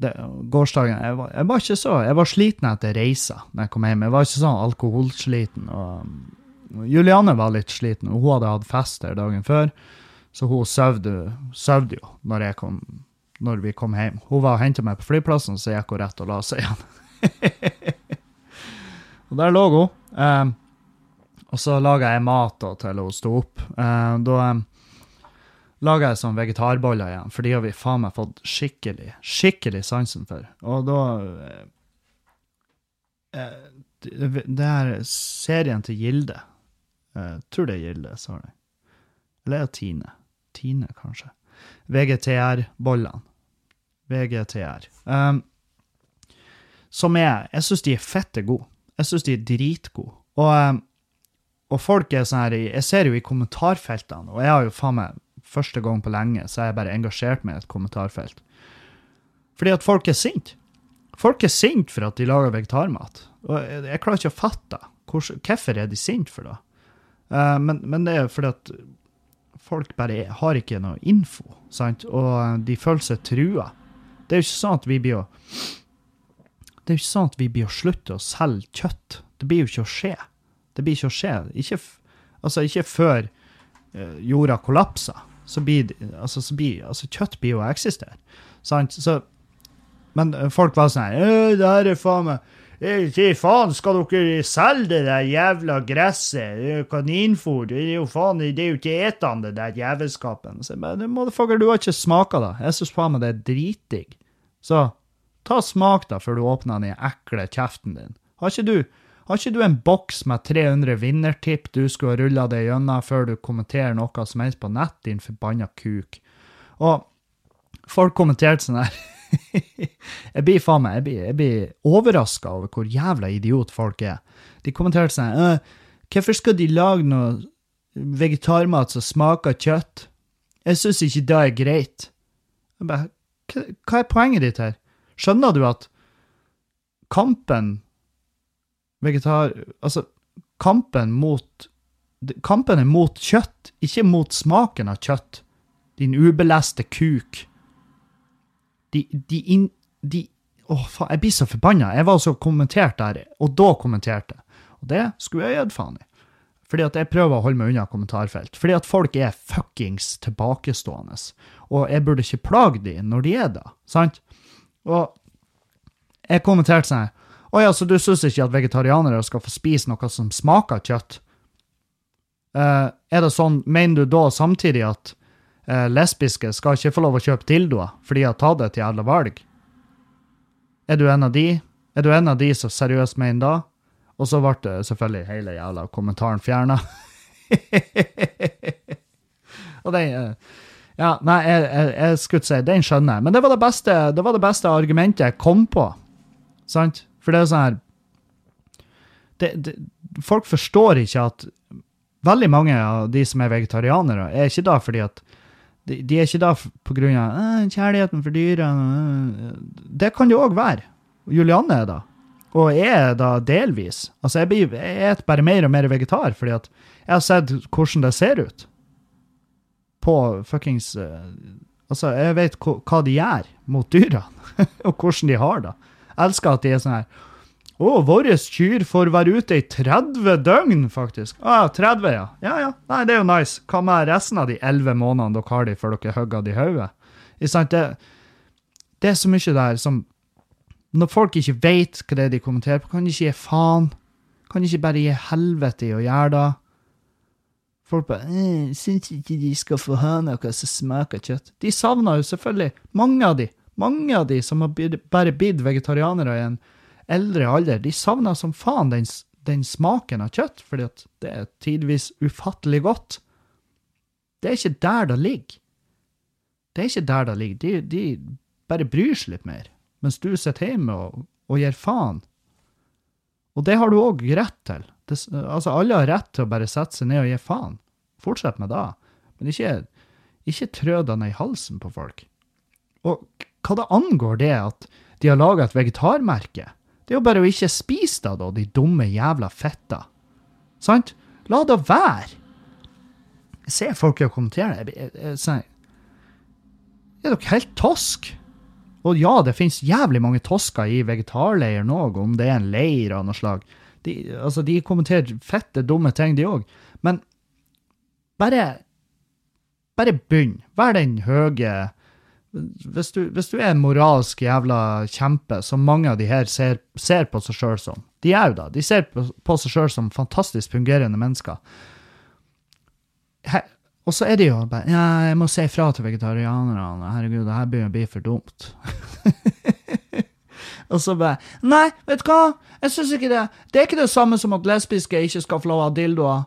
B: det, Gårsdagen jeg var, jeg var, ikke så Jeg var sliten etter reisa når jeg kom hjem. Jeg var ikke sånn alkoholsliten. og um, Juliane var litt sliten, og hun hadde hatt fest der dagen før. Så hun sov jo når, kom, når, vi kom hjem. Hun var og henta meg på flyplassen, så gikk hun rett og la seg igjen. og der lå hun. Um, og så laga jeg mat da, til hun sto opp. Uh, da um, laga jeg sånn vegetarboller igjen, for de har vi faen meg fått skikkelig, skikkelig sansen for. Og da eh, eh Det er serien til Gilde. Eh, tror det er Gilde, sa hun. Eller er det Tine? Tine, kanskje. VGTR-bollene. VGTR. Um, som er Jeg syns de er fette gode. Jeg syns de er dritgode. Og, um, og folk er sånn her Jeg ser jo i kommentarfeltene, og jeg har jo faen meg første gang på lenge så er jeg bare engasjert med et kommentarfelt. Fordi at folk er sinte. Folk er sinte for at de lager vegetarmat. Og jeg, jeg klarer ikke å fatte hvorfor er de sinte for det. Uh, men, men, det er fordi at folk bare har ikke noe info, sant? og de føler seg trua. Det er jo ikke sånn at vi blir å det er jo ikke sånn at vi blir å slutte å selge kjøtt. Det blir jo ikke å skje. Det blir ikke å skje. Ikke, altså ikke før uh, jorda kollapser så blir, altså, så blir altså, kjøtt blir jo å eksistere. Sant? Så, men folk var sånn her Det her er faen meg Fy faen, skal dere selge det der jævla gresset? Kaninfôr? Det er jo faen, det er jo ikke etende, det der jævelskapen. Så jeg motherfucker, du har ikke smaka det. Jeg syns faen meg det er dritdigg. Så ta smak, da, før du åpner den ekle kjeften din. Har ikke du har ikke du en boks med 300 vinnertipp du skulle ha rulla deg gjennom før du kommenterer noe som helst på nett, din forbanna kuk? Og folk kommenterte sånn her Jeg blir faen meg, jeg blir, jeg blir overraska over hvor jævla idiot folk er. De kommenterte sånn her Hvorfor skal de lage noe vegetarmat som smaker kjøtt? Jeg syns ikke det er greit. Jeg bare, hva er poenget ditt her? Skjønner du at kampen vegetar... Altså, kampen mot Kampen er mot kjøtt, ikke mot smaken av kjøtt. Din ubeleste kuk. De, de, in, de Å, faen, jeg blir så forbanna. Jeg var så kommentert der, og da kommenterte jeg. Og det skulle jeg gitt faen i. Fordi at jeg prøver å holde meg unna kommentarfelt. Fordi at folk er fuckings tilbakestående. Og jeg burde ikke plage dem når de er det, sant? Og jeg kommenterte sånn å ja, så du syns ikke at vegetarianere skal få spise noe som smaker kjøtt? Uh, er det sånn, Mener du da samtidig at lesbiske skal ikke få lov å kjøpe dildoer for de har tatt et jævla valg? Er du en av de? Er du en av de som seriøst mener da? Og så ble selvfølgelig hele jævla kommentaren fjerna. og den uh, Ja, nei, jeg, jeg, jeg skulle si, den skjønner jeg. Men det var det beste, det var det beste argumentet jeg kom på. Sant? For det er sånn her det, det, Folk forstår ikke at veldig mange av de som er vegetarianere, er ikke da fordi at de, er ikke da pga. «Øh, kjærligheten for øh». Det kan det òg være. Julianne er da. Og jeg er da delvis. Altså, jeg, blir, bare mer og mer vegetar fordi at jeg har sett hvordan det ser ut. På fuckings eh, Altså, jeg vet hva de gjør mot dyrene, og hvordan de har det. Jeg elsker at de er sånn her Å, våre kyr får være ute i 30 døgn, faktisk. Ah, 30, ja. Ja, ja. Nei, det er jo nice. Hva med resten av de 11 månedene dere har de før dere hogger de hodet? Det, det er så mye der som Når folk ikke vet hva det er de kommenterer på, kan de ikke gi faen. Kan de ikke bare gi helvete i å gjøre det? Folk bare «Eh, 'Syns ikke de skal få ha noe som smaker kjøtt'. De savner jo selvfølgelig mange av de, mange av de som har bare blitt vegetarianere i en eldre alder, de savner som faen den, den smaken av kjøtt, fordi det er tidvis ufattelig godt. Det er ikke der det ligger. Det er ikke der det ligger. De, de bare bryr seg litt mer, mens du sitter hjemme og, og gir faen. Og det har du òg rett til. Det, altså, alle har rett til å bare sette seg ned og gi faen. Fortsett med det. Men ikke, ikke trø deg ned i halsen på folk. Og hva det angår det at de har laga et vegetarmerke, det er jo bare å ikke spise det, da, de dumme jævla fitta. Sant? La det være. Jeg ser folk det. Jeg, jeg, jeg, er dere helt tosk? Og ja, det finnes jævlig mange tosker i vegetarleiren òg, om det er en leir av noe slag. De, altså, de kommenterer fette, dumme ting, de òg. Men bare Bare begynn. Vær den høye hvis du, hvis du er en moralsk jævla kjempe, som mange av de her ser, ser på seg sjøl som De er jo da. De ser på, på seg sjøl som fantastisk fungerende mennesker. He, og så er de jo bare Ja, jeg må si ifra til vegetarianerne. Herregud, det her begynner å bli for dumt. og så bare Nei, vet du hva? Jeg syns ikke det. Det er ikke det samme som at lesbiske ikke skal få lov av dildoer.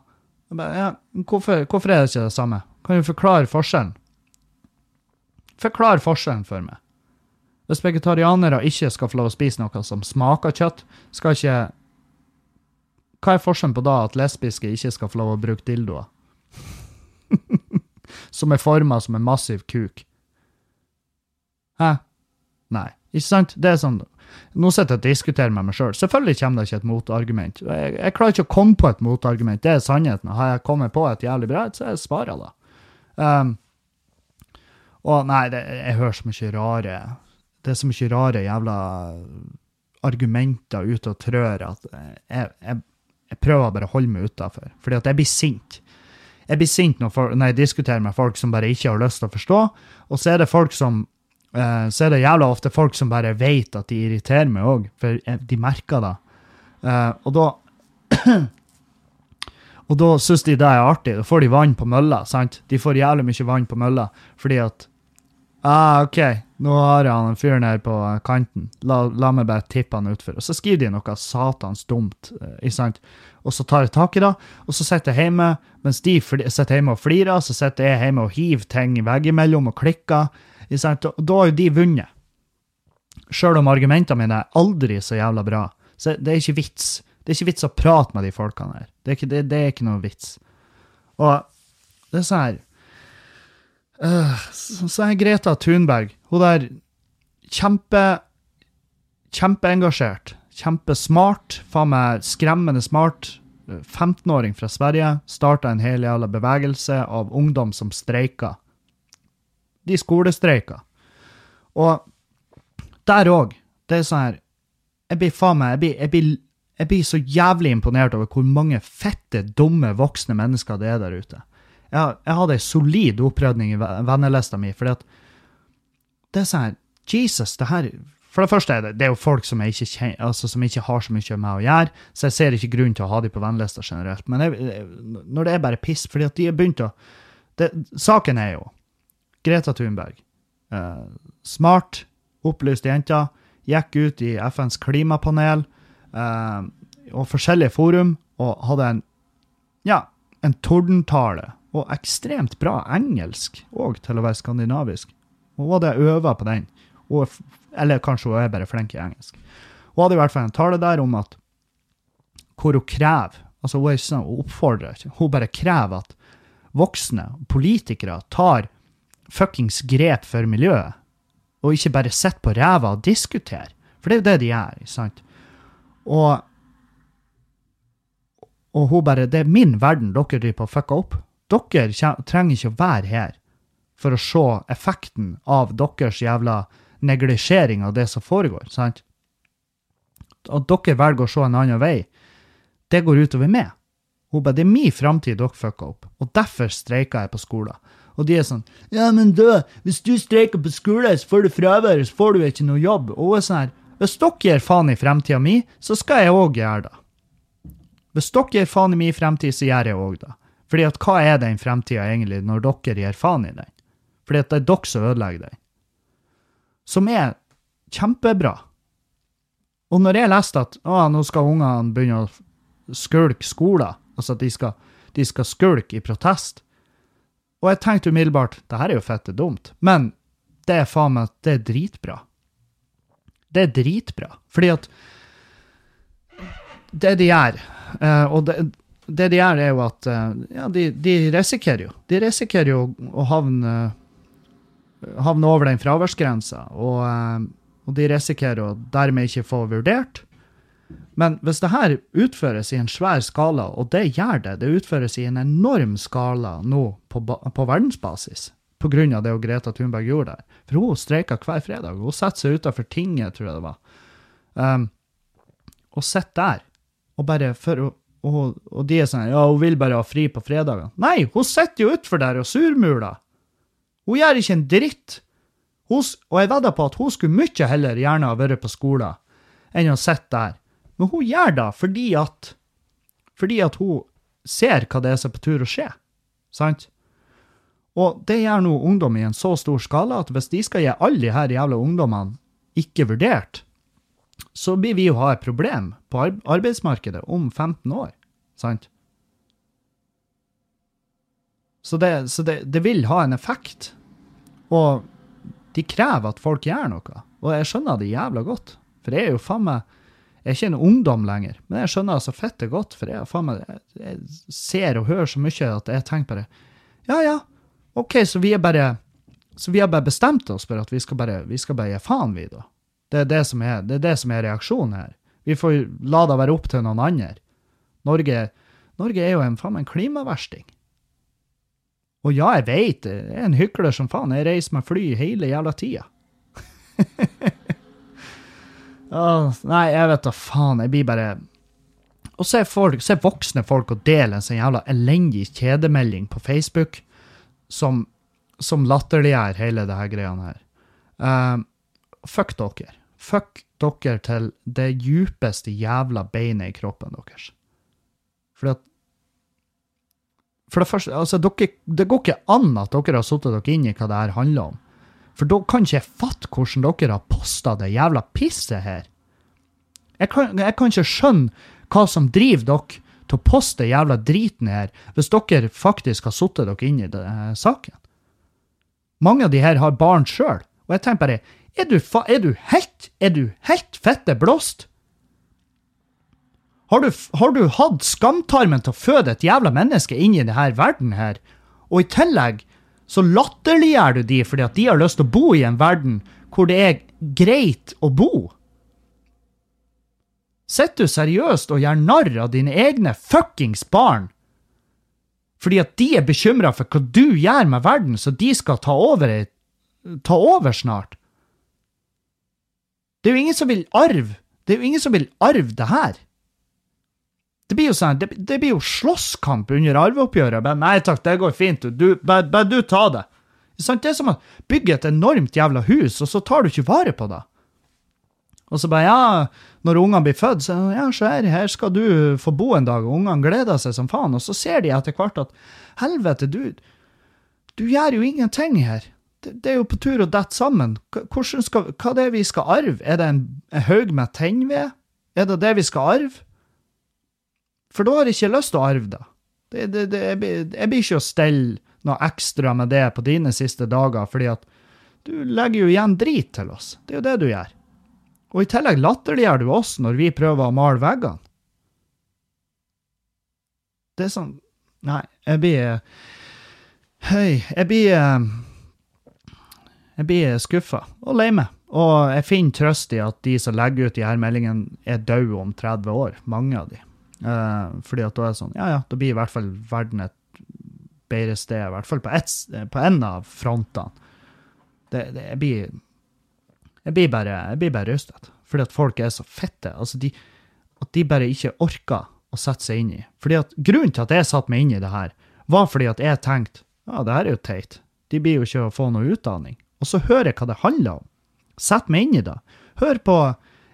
B: Bare, ja, hvorfor, hvorfor er det ikke det samme? Kan du forklare forskjellen? Forklar forskjellen for meg. Hvis vegetarianere ikke skal få lov å spise noe som smaker kjøtt, skal ikke Hva er forskjellen på da at lesbiske ikke skal få lov å bruke dildoer? som er forma som en massiv kuk. Hæ? Nei. Ikke sant? Det er sånn Nå sitter jeg og diskuterer med meg sjøl. Selvfølgelig kommer det ikke et motargument. Jeg, jeg klarer ikke å komme på et motargument. Det er sannheten. Har jeg kommet på et jævlig bra et, så jeg svarer da. Um, og nei, det, jeg hører så mye rare Det er så mye rare jævla argumenter ute og trør at jeg, jeg, jeg prøver bare å holde meg utafor. Fordi at jeg blir sint. Jeg blir sint når, folk, når jeg diskuterer med folk som bare ikke har lyst til å forstå, og så er det folk som eh, så er det jævla ofte folk som bare vet at de irriterer meg òg, for de merker det. Eh, og da Og da syns de det er artig. Da får de vann på mølla. sant? De får jævlig mye vann på mølla fordi at Ah, OK, nå har jeg han fyren her på kanten. La, la meg bare tippe han utfor. Og så skriver de noe satans dumt, eh, ikke sant? Og så tar jeg tak i det, og så sitter jeg hjemme. Mens de sitter hjemme og flirer, så sitter jeg hjemme og hiver ting veggimellom og klikker. Ikke sant? Og da har jo de vunnet. Sjøl om argumentene mine er aldri så jævla bra. Så det er ikke vits. Det er ikke vits å prate med de folkene her. Det er ikke, det, det er ikke noe vits. Og det er sånn her Så så er Greta Thunberg Hun der kjempe Kjempeengasjert. Kjempesmart. Faen meg skremmende smart. 15-åring fra Sverige starta en hel jævla bevegelse av ungdom som streika. De skolestreika. Og der òg. Det er sånn her Jeg blir faen meg jeg blir, jeg, blir, jeg blir så jævlig imponert over hvor mange fette, dumme voksne mennesker det er der ute. Jeg, jeg hadde ei solid opprydning i ve- vennelista mi, fordi at det er sånn Jesus, det her For det første er det, det er jo folk som ikke, altså, som ikke har så mye med å gjøre, så jeg ser ikke grunn til å ha de på vennelista generelt. Men jeg, når det er bare piss, fordi at de har begynt å det, Saken er jo Greta Thunberg. Eh, smart, opplyst jente. Gikk ut i FNs klimapanel eh, og forskjellige forum og hadde en ja, en tordentale. Og ekstremt bra engelsk òg, til å være skandinavisk. Hun hadde øva på den. Og, eller kanskje hun er bare flink i engelsk. Hun hadde i hvert fall en tale der om at hvor hun krever altså Hun sånn, hun oppfordrer hun bare krever at voksne politikere tar fuckings grep for miljøet, og ikke bare sitter på ræva og diskuterer. For det er jo det de gjør, sant? Og, og hun bare Det er min verden dere driver på å fucke opp. Dere trenger ikke å være her for å se effekten av deres jævla neglisjering av det som foregår, sant? At dere velger å se en annen vei, det går utover meg. Hun bare, det er min framtid dere fucker opp, og derfor streika jeg på skolen. Og de er sånn, ja, men du, hvis du streiker på skolen, så får du fravær, så får du ikke noe jobb. Og hun er sånn her, hvis dere gir faen i fremtida mi, så skal jeg òg gjøre det. Hvis dere gir faen i min fremtid, så gjør jeg òg det. Fordi at hva er den fremtida egentlig, når dere gir faen i den? Fordi at det er dere som ødelegger den. Som er kjempebra. Og når jeg leste at å, nå skal ungene begynne å skulke skolen, altså at de skal, de skal skulke i protest, og jeg tenkte umiddelbart det her er jo fette dumt, men det er faen meg det er dritbra. Det er dritbra, fordi at det de gjør, eh, og det, det de gjør, er jo at eh, ja, de, de risikerer jo De risikerer jo å havne, havne over den fraværsgrensa, og, eh, og de risikerer å dermed ikke få vurdert. Men hvis det her utføres i en svær skala, og det gjør det, det utføres i en enorm skala nå på, på verdensbasis, av det Greta Thunberg gjorde der. For hun streika hver fredag. Hun setter seg utenfor tinget, tror jeg det var. Um, og sitter der. Og bare for å og, og de er sånn Ja, hun vil bare ha fri på fredager. Nei, hun sitter jo utfor der og surmuler. Hun gjør ikke en dritt. Hun, og jeg vedder på at hun skulle mye heller gjerne ha vært på skolen enn å sitte der. Men hun gjør det fordi at fordi at hun ser hva det er som er på tur å skje. Sant? Og det gjør nå ungdom i en så stor skala at hvis de skal gi alle de her jævla ungdommene ikke vurdert, så blir vi jo ha et problem på arbeidsmarkedet om 15 år. Sant? Så, det, så det, det vil ha en effekt. Og de krever at folk gjør noe. Og jeg skjønner det jævla godt. For jeg er jo faen meg Jeg er ikke en ungdom lenger, men jeg skjønner så fitte godt. For jeg, faen meg, jeg ser og hører så mye at jeg tenker bare Ja, ja, OK, så vi er bare Så vi har bare bestemt oss for at vi skal bare, vi skal bare gi faen, vi, da. Det er det som er, det er, det som er reaksjonen her. Vi får la det være opp til noen andre. Norge, Norge er jo en, faen en klimaversting. Og ja, jeg veit, jeg er en hykler som faen. Jeg reiser med fly hele jævla tida. oh, nei, jeg vet da faen. Jeg blir bare Og se, se, voksne folk og dele en sånn jævla elendig kjedemelding på Facebook som, som latterliggjør hele det her greiene her. Uh, fuck dere. Fuck dere til det djupeste jævla beinet i kroppen deres. For at For det første, altså, dere, det går ikke an at dere har satt dere inn i hva det her handler om. For da kan ikke jeg fatte hvordan dere har posta det jævla pisset her. Jeg kan, jeg kan ikke skjønne hva som driver dere til å poste jævla driten her, hvis dere faktisk har satt dere inn i denne saken. Mange av de her har barn sjøl, og jeg tenker bare, er du, fa er du helt, er du helt fette blåst? Har du, har du hatt skamtarmen til å føde et jævla menneske inn i denne verden her, og i tillegg så latterliggjør du de fordi at de har lyst til å bo i en verden hvor det er greit å bo? Sitter du seriøst og gjør narr av dine egne fuckings barn? Fordi at de er bekymra for hva du gjør med verden, så de skal ta over, ta over snart? Det er jo ingen som vil arve. Det er jo ingen som vil arve det her. Det blir jo sånn, det, det blir jo slåsskamp under arveoppgjøret. Men nei takk, det går fint. Du, bare, du ta det. Det er som å bygge et enormt jævla hus, og så tar du ikke vare på det. Og så bare, ja, når ungene blir født, så ja, så her, her skal du få bo en dag, og ungene gleder seg som faen. Og så ser de etter hvert at helvete, du, du gjør jo ingenting her. Det, det er jo på tur å dette sammen. Skal, hva er det vi skal arve? Er det en, en haug med tennved? Er det det vi skal arve? For da har jeg ikke lyst til å arve det. det, det, det jeg, jeg blir ikke å stelle noe ekstra med det på dine siste dager, fordi at du legger jo igjen drit til oss. Det er jo det du gjør. Og i tillegg latterliggjør du oss når vi prøver å male veggene. Det er sånn Nei, jeg blir Hei, jeg blir Jeg blir skuffa og lei meg. Og jeg finner trøst i at de som legger ut de her meldingene, er døde om 30 år. Mange av de. Eh, fordi at da er det sånn Ja, ja, da blir i hvert fall verden et bedre sted. I hvert fall på, et, på en av frontene. Det, det, jeg blir Jeg blir bare, jeg blir bare rystet. Fordi at folk er så fette. Altså, de, at de bare ikke orker å sette seg inn i. Fordi at Grunnen til at jeg satte meg inn i det her, var fordi at jeg tenkte ja, det her er jo teit. De blir jo ikke å få noe utdanning. Og så hører jeg hva det handler om. Sett meg inn i det. Hør på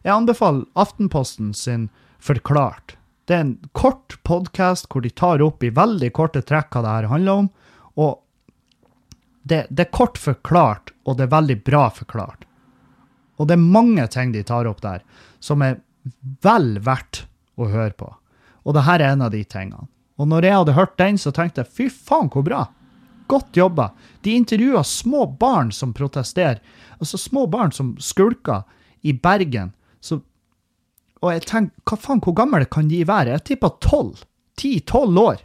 B: Jeg anbefaler Aftenposten sin Forklart. Det er en kort podkast hvor de tar opp i veldig korte trekk hva det her handler om. Og det, det er kort forklart, og det er veldig bra forklart. Og det er mange ting de tar opp der som er vel verdt å høre på. Og det her er en av de tingene. Og når jeg hadde hørt den, så tenkte jeg fy faen, hvor bra. Godt jobba. De intervjua små barn som protesterer. Altså små barn som skulker i Bergen. Så, og jeg tenker, hva faen, hvor gamle kan de være? Jeg tipper tolv. Ti-tolv år.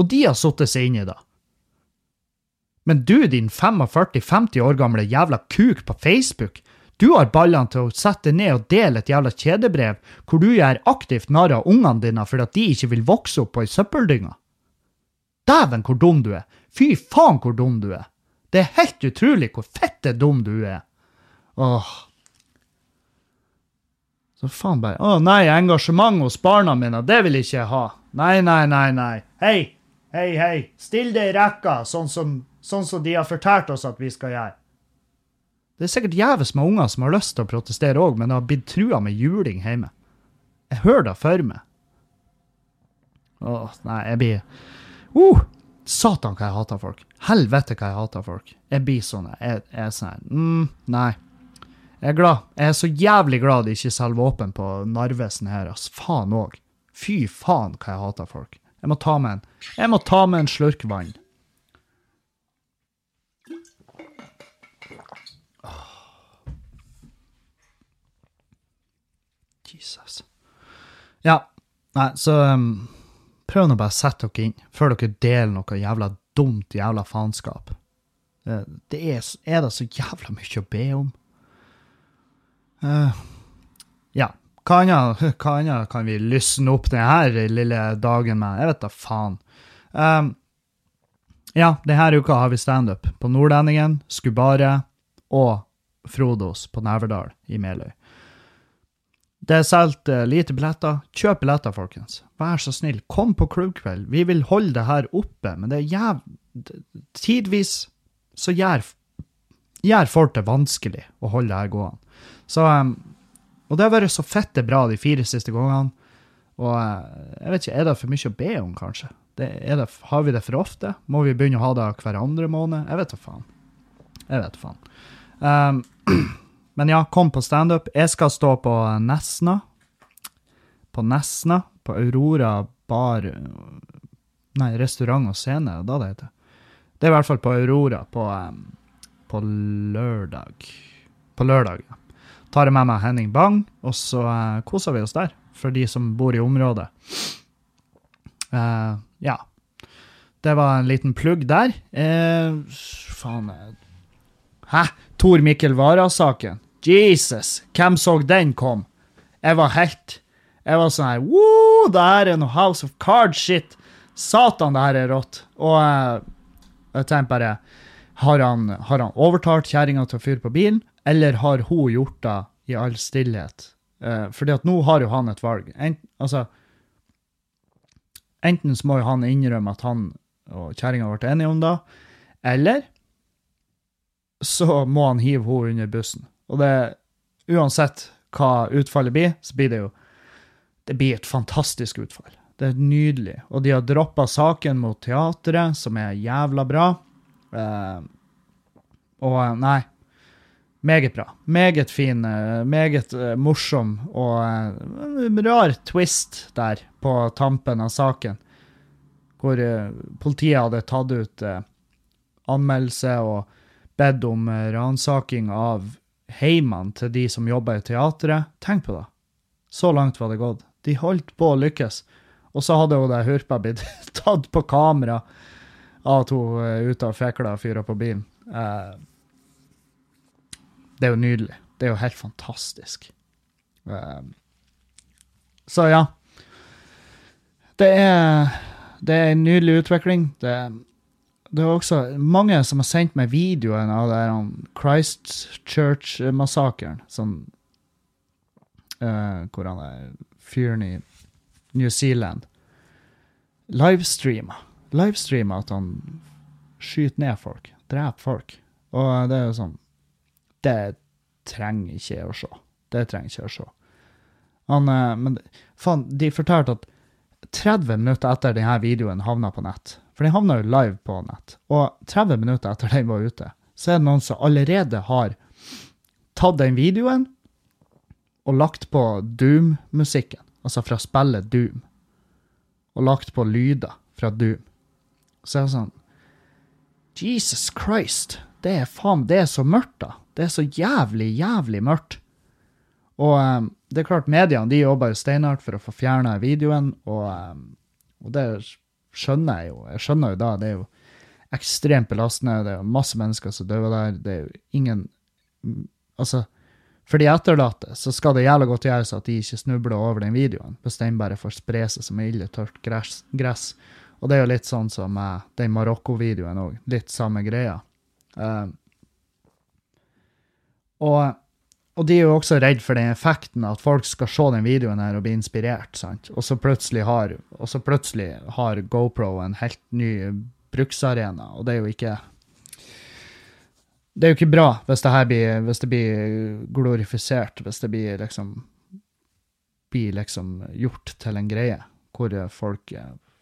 B: Og de har satt seg inn i det. Men du, din 45-50 år gamle jævla kuk på Facebook, du har ballene til å sette ned og dele et jævla kjedebrev hvor du gjør aktivt narr av ungene dine fordi at de ikke vil vokse opp på ei søppeldynge. Dæven, hvor dum du er! Fy faen, hvor dum du er! Det er helt utrolig hvor fette dum du er. Åh. Så faen bare Å nei, engasjement hos barna mine, det vil ikke jeg ha. Nei, nei, nei, nei. Hei, hei, hei. Still deg i rekka, sånn som, sånn som de har fortalt oss at vi skal gjøre. Det er sikkert jævlig med unger som har lyst til å protestere òg, men det har blitt trua med juling hjemme. Jeg hører det for meg. Å, nei, jeg blir uh, Satan, hva jeg hater folk. Helvete, hva jeg hater folk. Jeg blir sånn. Jeg, jeg er sånn mm, Nei. Jeg er glad. Jeg er så jævlig glad de ikke selger våpen på Narvesen her, ass. Faen òg. Fy faen, hva jeg hater folk. Jeg må ta med en, jeg må ta med en slurk vann. Jesus. Ja, nei, så um, prøv nå bare å sette dere inn før dere deler noe jævla dumt jævla faenskap. Det, det er, er det så jævla mye å be om? Uh, ja. Hva annet, kan vi lysne opp denne lille dagen med? Jeg vet da faen. Um, ja, denne uka har vi standup på Nordlendingen, Skubare og Frodos på Neverdal i Meløy. Det er solgt uh, lite billetter. Kjøp billetter, folkens. Vær så snill, kom på klubbkveld. Vi vil holde det her oppe, men det er jæv... Tidvis så gjør, gjør folk det vanskelig å holde det her gående. Så um, Og det har vært så fette bra de fire siste gangene. Og uh, jeg vet ikke, er det for mye å be om, kanskje? Det, det, har vi det for ofte? Må vi begynne å ha det hver andre måned? Jeg vet da faen. Jeg vet da faen. Um, Men ja, kom på standup. Jeg skal stå på Nesna. På Nesna, på Aurora bar Nei, restaurant og scene, da det heter. Det er i hvert fall på Aurora på, på lørdag. På lørdag, ja. Tar jeg med meg Henning Bang, og så uh, koser vi oss der, for de som bor i området. Uh, ja. Det var en liten plugg der. Uh, faen Hæ? Tor Mikkel Wara-saken. Jesus, hvem så den kom? Jeg var helt Jeg var sånn her det her er noe House of Cards-shit. Satan, det her er rått. Og uh, jeg tenkte bare Har han, har han overtalt kjerringa til å fyre på bilen, eller har hun gjort det i all stillhet? Uh, fordi at nå har jo han et valg. Ent, altså Enten så må jo han innrømme at han og kjerringa ble enige om det, eller så må han hive henne under bussen. Og det, uansett hva utfallet blir, så blir det jo Det blir et fantastisk utfall. Det er nydelig. Og de har droppa saken mot teatret, som er jævla bra. Uh, og nei Meget bra. Meget fin, eh, meget uh, morsom og uh, rar twist der på tampen av saken. Hvor politiet hadde tatt ut anmeldelse og bedt om ransaking av heimene til de som jobber i teatret. Tenk på det. Så langt var det gått. De holdt på å lykkes. Og så hadde hun der hurpa blitt tatt på kamera av at hun ute og fekla fyra på bilen. Eh, det er jo nydelig. Det er jo helt fantastisk. Um, så ja. Det er, det er en nydelig utvikling. Det, det er også mange som har sendt meg videoen av Christchurch-massakren. Sånn eh, Hvor han er fyren i New Zealand. Livestreama. Livestreama at han skyter ned folk. Dreper folk. Og det er jo sånn Det trenger ikke jeg å se. Det trenger ikke jeg å se. Han, eh, men faen, de fortalte at 30 minutter etter denne videoen havna på nett, for den havna jo live på nett, og 30 minutter etter den var ute, så er det noen som allerede har tatt den videoen og lagt på Doom-musikken, altså fra spillet Doom, og lagt på lyder fra Doom. Så er det sånn Jesus Christ, det er faen, det er så mørkt, da. Det er så jævlig, jævlig mørkt. Og um, det er klart, mediene de jobber jo steinhardt for å få fjerna videoen, og, um, og, det skjønner jeg jo. Jeg skjønner jo da, det er jo ekstremt belastende. Det er masse mennesker som dør der. Det er jo ingen Altså, for de etterlatte så skal det jævlig godt gjøres at de ikke snubler over den videoen, hvis den bare får spre seg som ille tørt gress. gress. Og det er jo litt sånn som uh, den Marokko-videoen òg. Litt samme greia. Uh, og og de er jo også redd for den effekten at folk skal se den videoen her og bli inspirert. sant? Og så plutselig har, så plutselig har GoPro en helt ny bruksarena, og det er jo ikke Det er jo ikke bra hvis det her blir, hvis det blir glorifisert, hvis det blir liksom blir liksom gjort til en greie hvor folk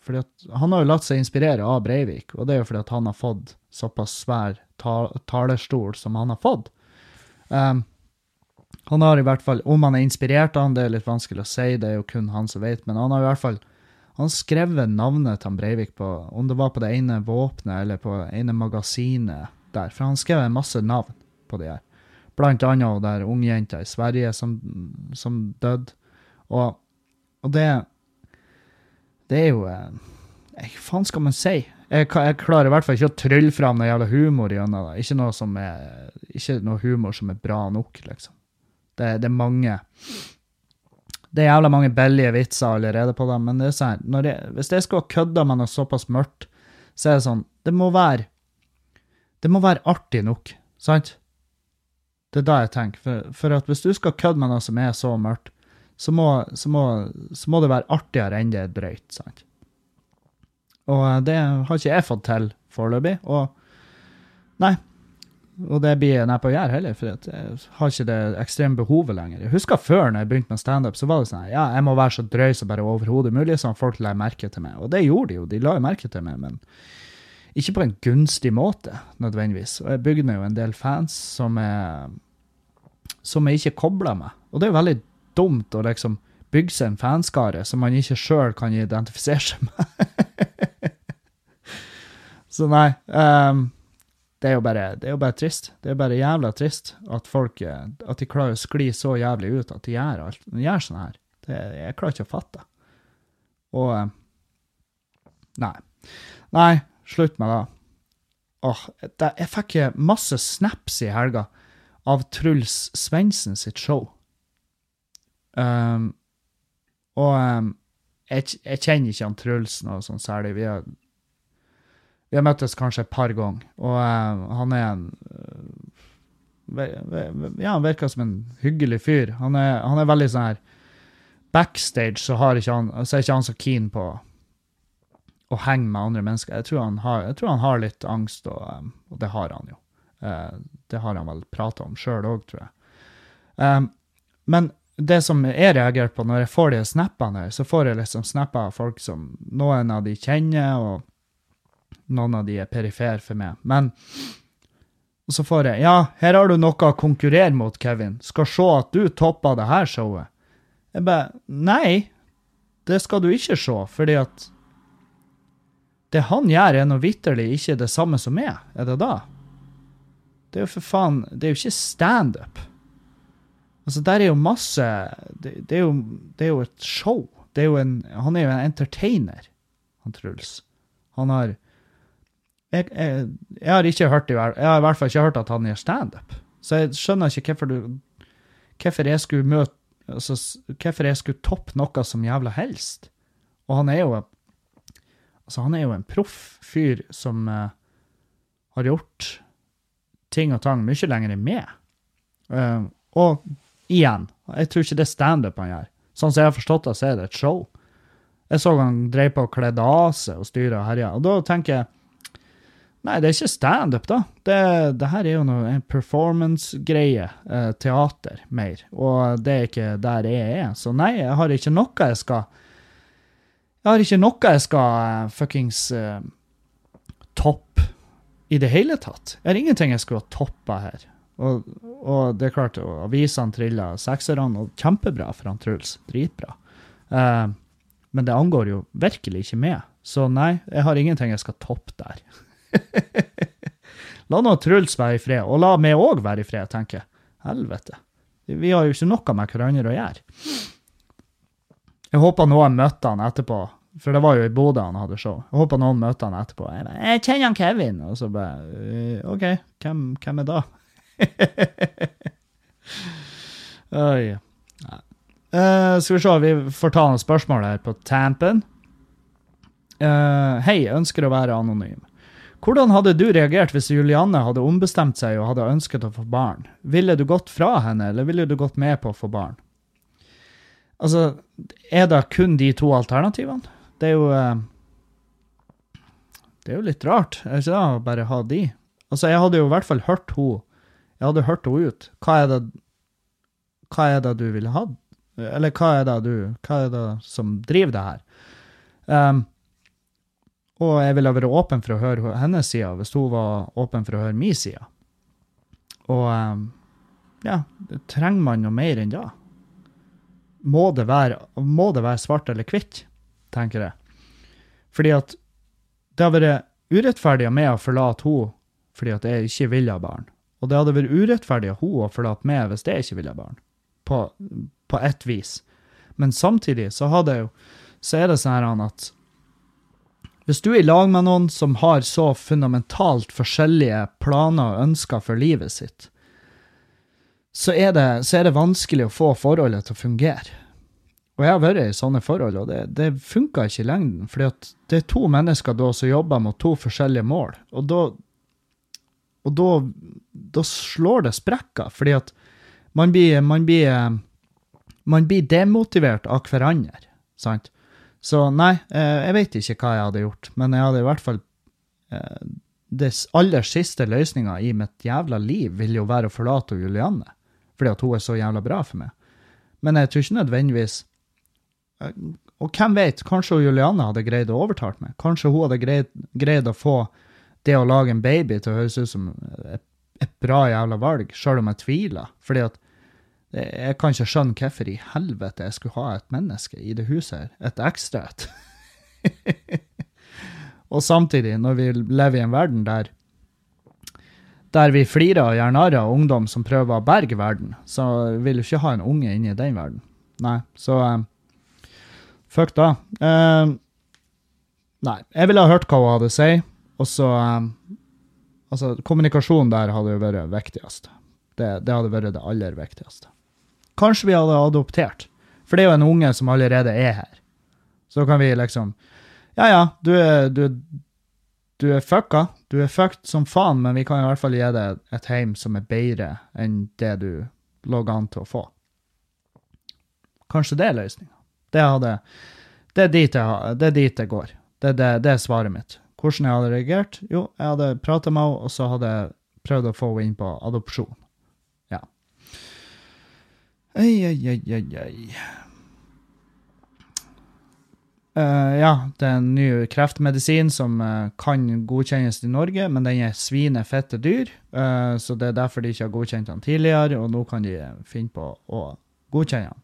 B: fordi Han har jo latt seg inspirere av Breivik, og det er jo fordi han har fått såpass svær ta talerstol som han har fått. Um, han har i hvert fall, Om han er inspirert av han, det er litt vanskelig å si, det er jo kun han som vet, men han har i hvert fall han skrevet navnet til Breivik på, om det var på det ene våpenet eller på det ene magasinet der. For han skrev masse navn på de her. Blant annet der ungjenta i Sverige som, som døde. Og, og, det Det er jo eh, Hva faen skal man si? Jeg, jeg, klarer i hvert fall ikke å trylle fram noe jævla humor gjennom det. Ikke noe, som er, ikke noe humor som er bra nok, liksom. Det, det, er mange Det er jævla mange billige vitser allerede på dem, men det er sånn, jeg, hvis jeg skal kødde med noe såpass mørkt, så er det sånn Det må være Det må være artig nok, sant? Det er da jeg tenker. For, for hvis du skal kødde med noe som er så mørkt, så må, så må, så må det være artigere enn det er drøyt, sant? Og eh, det har ikke jeg fått til foreløpig. Og nei, og det blir jeg neppe å gjøre heller, for jeg har ikke det ekstreme behovet lenger. Jeg husker før når jeg begynte med standup, så var det sånn ja, jeg må være så drøy som bare overhodet mulig, sånn folk legger merke til meg. Og det gjorde de jo, de la jo merke til meg, men ikke på en gunstig måte, nødvendigvis. Og jeg bygde meg jo en del fans som jeg, som jeg ikke kobla med. Og det er jo veldig dumt å liksom bygge seg en fanskare som man ikke sjøl kan identifisere seg med. så nei. Um, det er bare, det er jo bare trist. Det er bare jævla trist at folk at de klarer å skli så jævlig ut at de gjør alt. De gjør sånn her. Det, jeg klarer ikke å fatte. Og eh, Nei. Nei, slutt med det. Åh, det, jeg fikk masse snaps i helga av Truls Svendsen sitt show. Um, og um, jeg, jeg, kjenner ikke han Truls noe sånn særlig. Vi har vi har møttes kanskje et par ganger, og uh, han er en uh, Ja, han virker som en hyggelig fyr. Han er, han er veldig sånn her Backstage så, ikke han, så er ikke han så keen på å henge med andre mennesker. Jeg tror han har, tror han har litt angst, og, um, og, det har han jo. Uh, det har han vel prata om sjøl òg, tror jeg. Um, men det som jeg reagerer på når jeg får de snappene, så får jeg liksom snapper av folk som noen av de kjenner, og noen av de er perifere for meg. Men og så får jeg Ja, her har du noe å konkurrere mot, Kevin. Skal se at du topper det her showet. Jeg bare Nei, det skal du ikke se, fordi at det han gjør, er nå vitterlig ikke det samme som meg. Er det da? Det er jo for faen Det er jo ikke standup. Altså, der er jo masse det, det, er jo, det er jo et show. Det er jo en, han er jo en entertainer, han Truls. Han har jeg, jeg, jeg har ikke hørt jeg har i hvert fall ikke hørt at han gjør standup. Så jeg skjønner ikke hvorfor du Hvorfor jeg skulle møte altså, Hvorfor jeg skulle toppe noe som jævla helst. Og han er jo Altså, han er jo en proff fyr som uh, har gjort ting og tang mye lenger enn meg. Uh, og igjen, jeg tror ikke det er standup han gjør. Sånn som jeg har forstått det, så er det et show. Jeg så han dreiv på og kledde av seg og styra og herja. Og da tenker jeg Nei, det er ikke standup, da. Det, det, her er jo noe, en performance-greie. Eh, teater, mer. Og det er ikke der jeg er. Så nei, jeg har ikke noe jeg skal Jeg har ikke noe jeg skal uh, fuckings uh, toppe i det hele tatt. Jeg har ingenting jeg skulle ha toppa her. Og, og, det er klart, avisene triller sekserne, og kjempebra for han Truls. Dritbra. Uh, men det angår jo virkelig ikke meg. Så nei, jeg har ingenting jeg skal toppe der. la nå Truls være i fred, og la meg òg være i fred, tenker jeg. Helvete. Vi har jo ikke noe med hverandre å gjøre. Jeg håper noen møtte han etterpå, for det var jo i Bodø han hadde show. Jeg håper noen møter han etterpå. Jeg, bare, jeg kjenner han Kevin. Og så bare «Øh, OK, hvem, hvem er da? Oi. Uh, skal vi se, vi får ta noen spørsmål her på tampen. Uh, hei, ønsker å være anonym. Hvordan hadde du reagert hvis Julianne hadde ombestemt seg og hadde ønsket å få barn? Ville du gått fra henne, eller ville du gått med på å få barn? Altså, er det kun de to alternativene? Det er jo uh, Det er jo litt rart, er ikke det, å bare ha de? Altså, jeg hadde jo i hvert fall hørt henne Jeg hadde hørt henne ut. Hva er det, hva er det du ville hatt? Eller hva er det du Hva er det som driver det her? Um, og jeg ville vært åpen for å høre hennes side, hvis hun var åpen for å høre min side. Og um, ja, trenger man noe mer enn da? Må det være, må det være svart eller hvitt, tenker jeg. Fordi at det har vært urettferdig av meg å forlate henne fordi at jeg ikke ville ha barn. Og det hadde vært urettferdig av henne å forlate meg hvis jeg ikke ville ha barn. På, på ett vis. Men samtidig så, jo, så er det sånn at hvis du er i lag med noen som har så fundamentalt forskjellige planer og ønsker for livet sitt, så er det, så er det vanskelig å få forholdet til å fungere. Og jeg har vært i sånne forhold, og det, det funka ikke i lengden. For det er to mennesker da som jobber mot to forskjellige mål. Og da, og da, da slår det sprekker, fordi at man blir, man blir man blir demotivert av hverandre. sant? Så nei, eh, jeg vet ikke hva jeg hadde gjort, men jeg hadde i hvert fall eh, Det aller siste løsninga i mitt jævla liv vil jo være å forlate Julianne, fordi at hun er så jævla bra for meg. Men jeg tror ikke nødvendigvis eh, Og hvem vet, kanskje Julianne hadde greid å overtale meg? Kanskje hun hadde greid, greid, å få det å lage en baby til å høres ut som et, et bra jævla valg, sjøl om jeg tviler. Fordi at jeg kan ikke skjønne hvorfor i helvete jeg skulle ha et menneske i det huset her. Et ekstra et. og samtidig, når vi lever i en verden der der vi flirer og gjør narr av ungdom som prøver å berge verden, så vil du ikke ha en unge inni den verden. Nei, så um, Fuck da. Uh, nei, jeg ville ha hørt hva hun hadde å si, og så um, Altså, kommunikasjon der hadde jo vært viktigst. Det, det hadde vært det aller viktigste. Kanskje vi hadde adoptert. For det er jo en unge som allerede er her. Så kan vi liksom Ja, ja, du er, du, du er fucka. Du er fucked som faen, men vi kan i hvert fall gi deg et heim som er bedre enn det du lå an til å få. Kanskje det er løsninga. Det, det, det er dit det går. Det, det er svaret mitt. Hvordan jeg hadde reagert? Jo, jeg hadde prata med henne, og så hadde jeg prøvd å få henne inn på adopsjon. Oi, oi, oi, oi, oi. Uh, ja, det er en ny kreftmedisin som uh, kan godkjennes i Norge, men den er svinefette dyr, uh, så det er derfor de ikke har godkjent den tidligere, og nå kan de finne på å godkjenne den.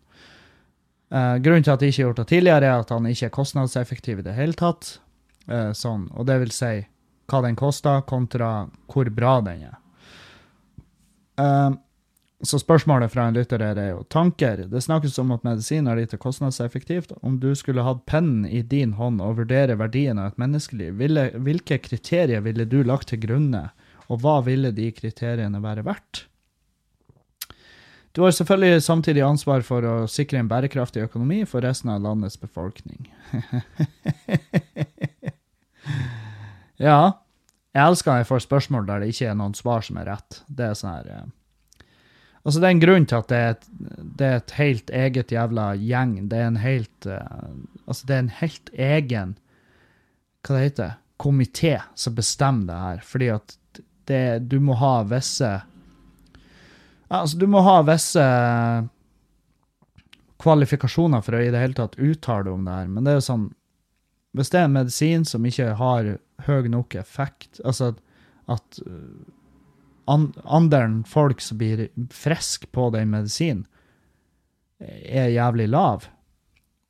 B: grunnen til at de ikke har gjort det tidligere, er at han ikke er kostnadseffektiv i det hele tatt. sånn, og det vil si hva den koster, kontra hvor bra den er. Så spørsmålet fra en lytter er jo tanker. Det snakkes om at medisin er lite kostnadseffektivt. Om du skulle hatt pennen i din hånd og vurdere verdien av et menneskeliv, ville, hvilke kriterier ville du lagt til grunne, og hva ville de kriteriene være verdt? Du har selvfølgelig samtidig ansvar for å sikre en bærekraftig økonomi for resten av landets befolkning. ja, jeg elsker når jeg får spørsmål der det ikke er noen svar som er rett. Det er sånn her eh, Altså, det er en grunn til at det er et, det er et helt eget jævla gjeng. Det er en helt uh, Altså, det er en helt egen Hva det heter Komité som bestemmer det her. Fordi at det, du må ha visse Altså, du må ha visse kvalifikasjoner for å i det hele tatt uttale om det her. Men det er jo sånn Hvis det er en medisin som ikke har høy nok effekt, altså at andelen folk som blir friske på den medisinen, er jævlig lav.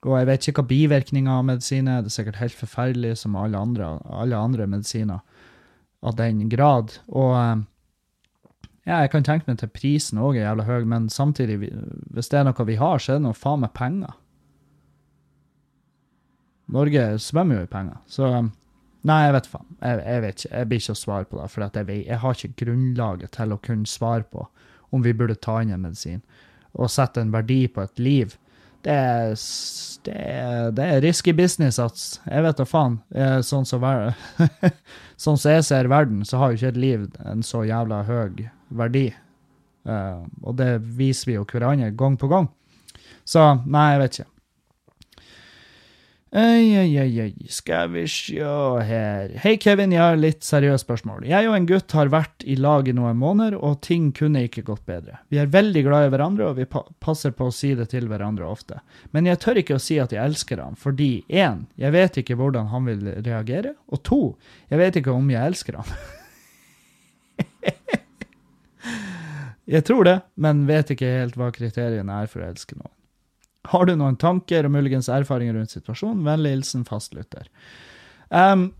B: Og jeg vet ikke hva bivirkninger av medisin er. Det er sikkert helt forferdelig som alle andre, alle andre medisiner av den grad. Og ja, jeg kan tenke meg til prisen òg er jævla høy, men samtidig, hvis det er noe vi har, så er det noe faen meg penger. Norge svømmer jo i penger. Så Nei, jeg vet faen. Jeg, jeg, vet ikke. Jeg blir ikke å svare på det, for jeg, jeg, har ikke grunnlaget til å kunne svare på om vi burde ta inn en medisin. Og sette en verdi på et liv. Det er, det er, det er risky business, ats. Jeg vet da faen. Sånn som sånn som, jeg ser verden, så har jo ikke et liv en så jævla høy verdi. Uh, og det viser vi jo hverandre gang på gang. Så nei, jeg vet ikke. Oi, oi, oi, oi, skal vi sjå her. Hei, Kevin, jeg har litt seriøst spørsmål. Jeg og en gutt har vært i lag i noen måneder, og ting kunne ikke gått bedre. Vi er veldig glad i hverandre, og vi pa passer på å si det til hverandre ofte. Men jeg tør ikke å si at jeg elsker ham, fordi 1. jeg vet ikke hvordan han vil reagere, og 2. jeg vet ikke om jeg elsker ham. jeg tror det, men vet ikke helt hva kriteriene er for å elske noen. Har du noen tanker og muligens erfaringer rundt situasjonen? Vennlig hilsen fastlytter. Um,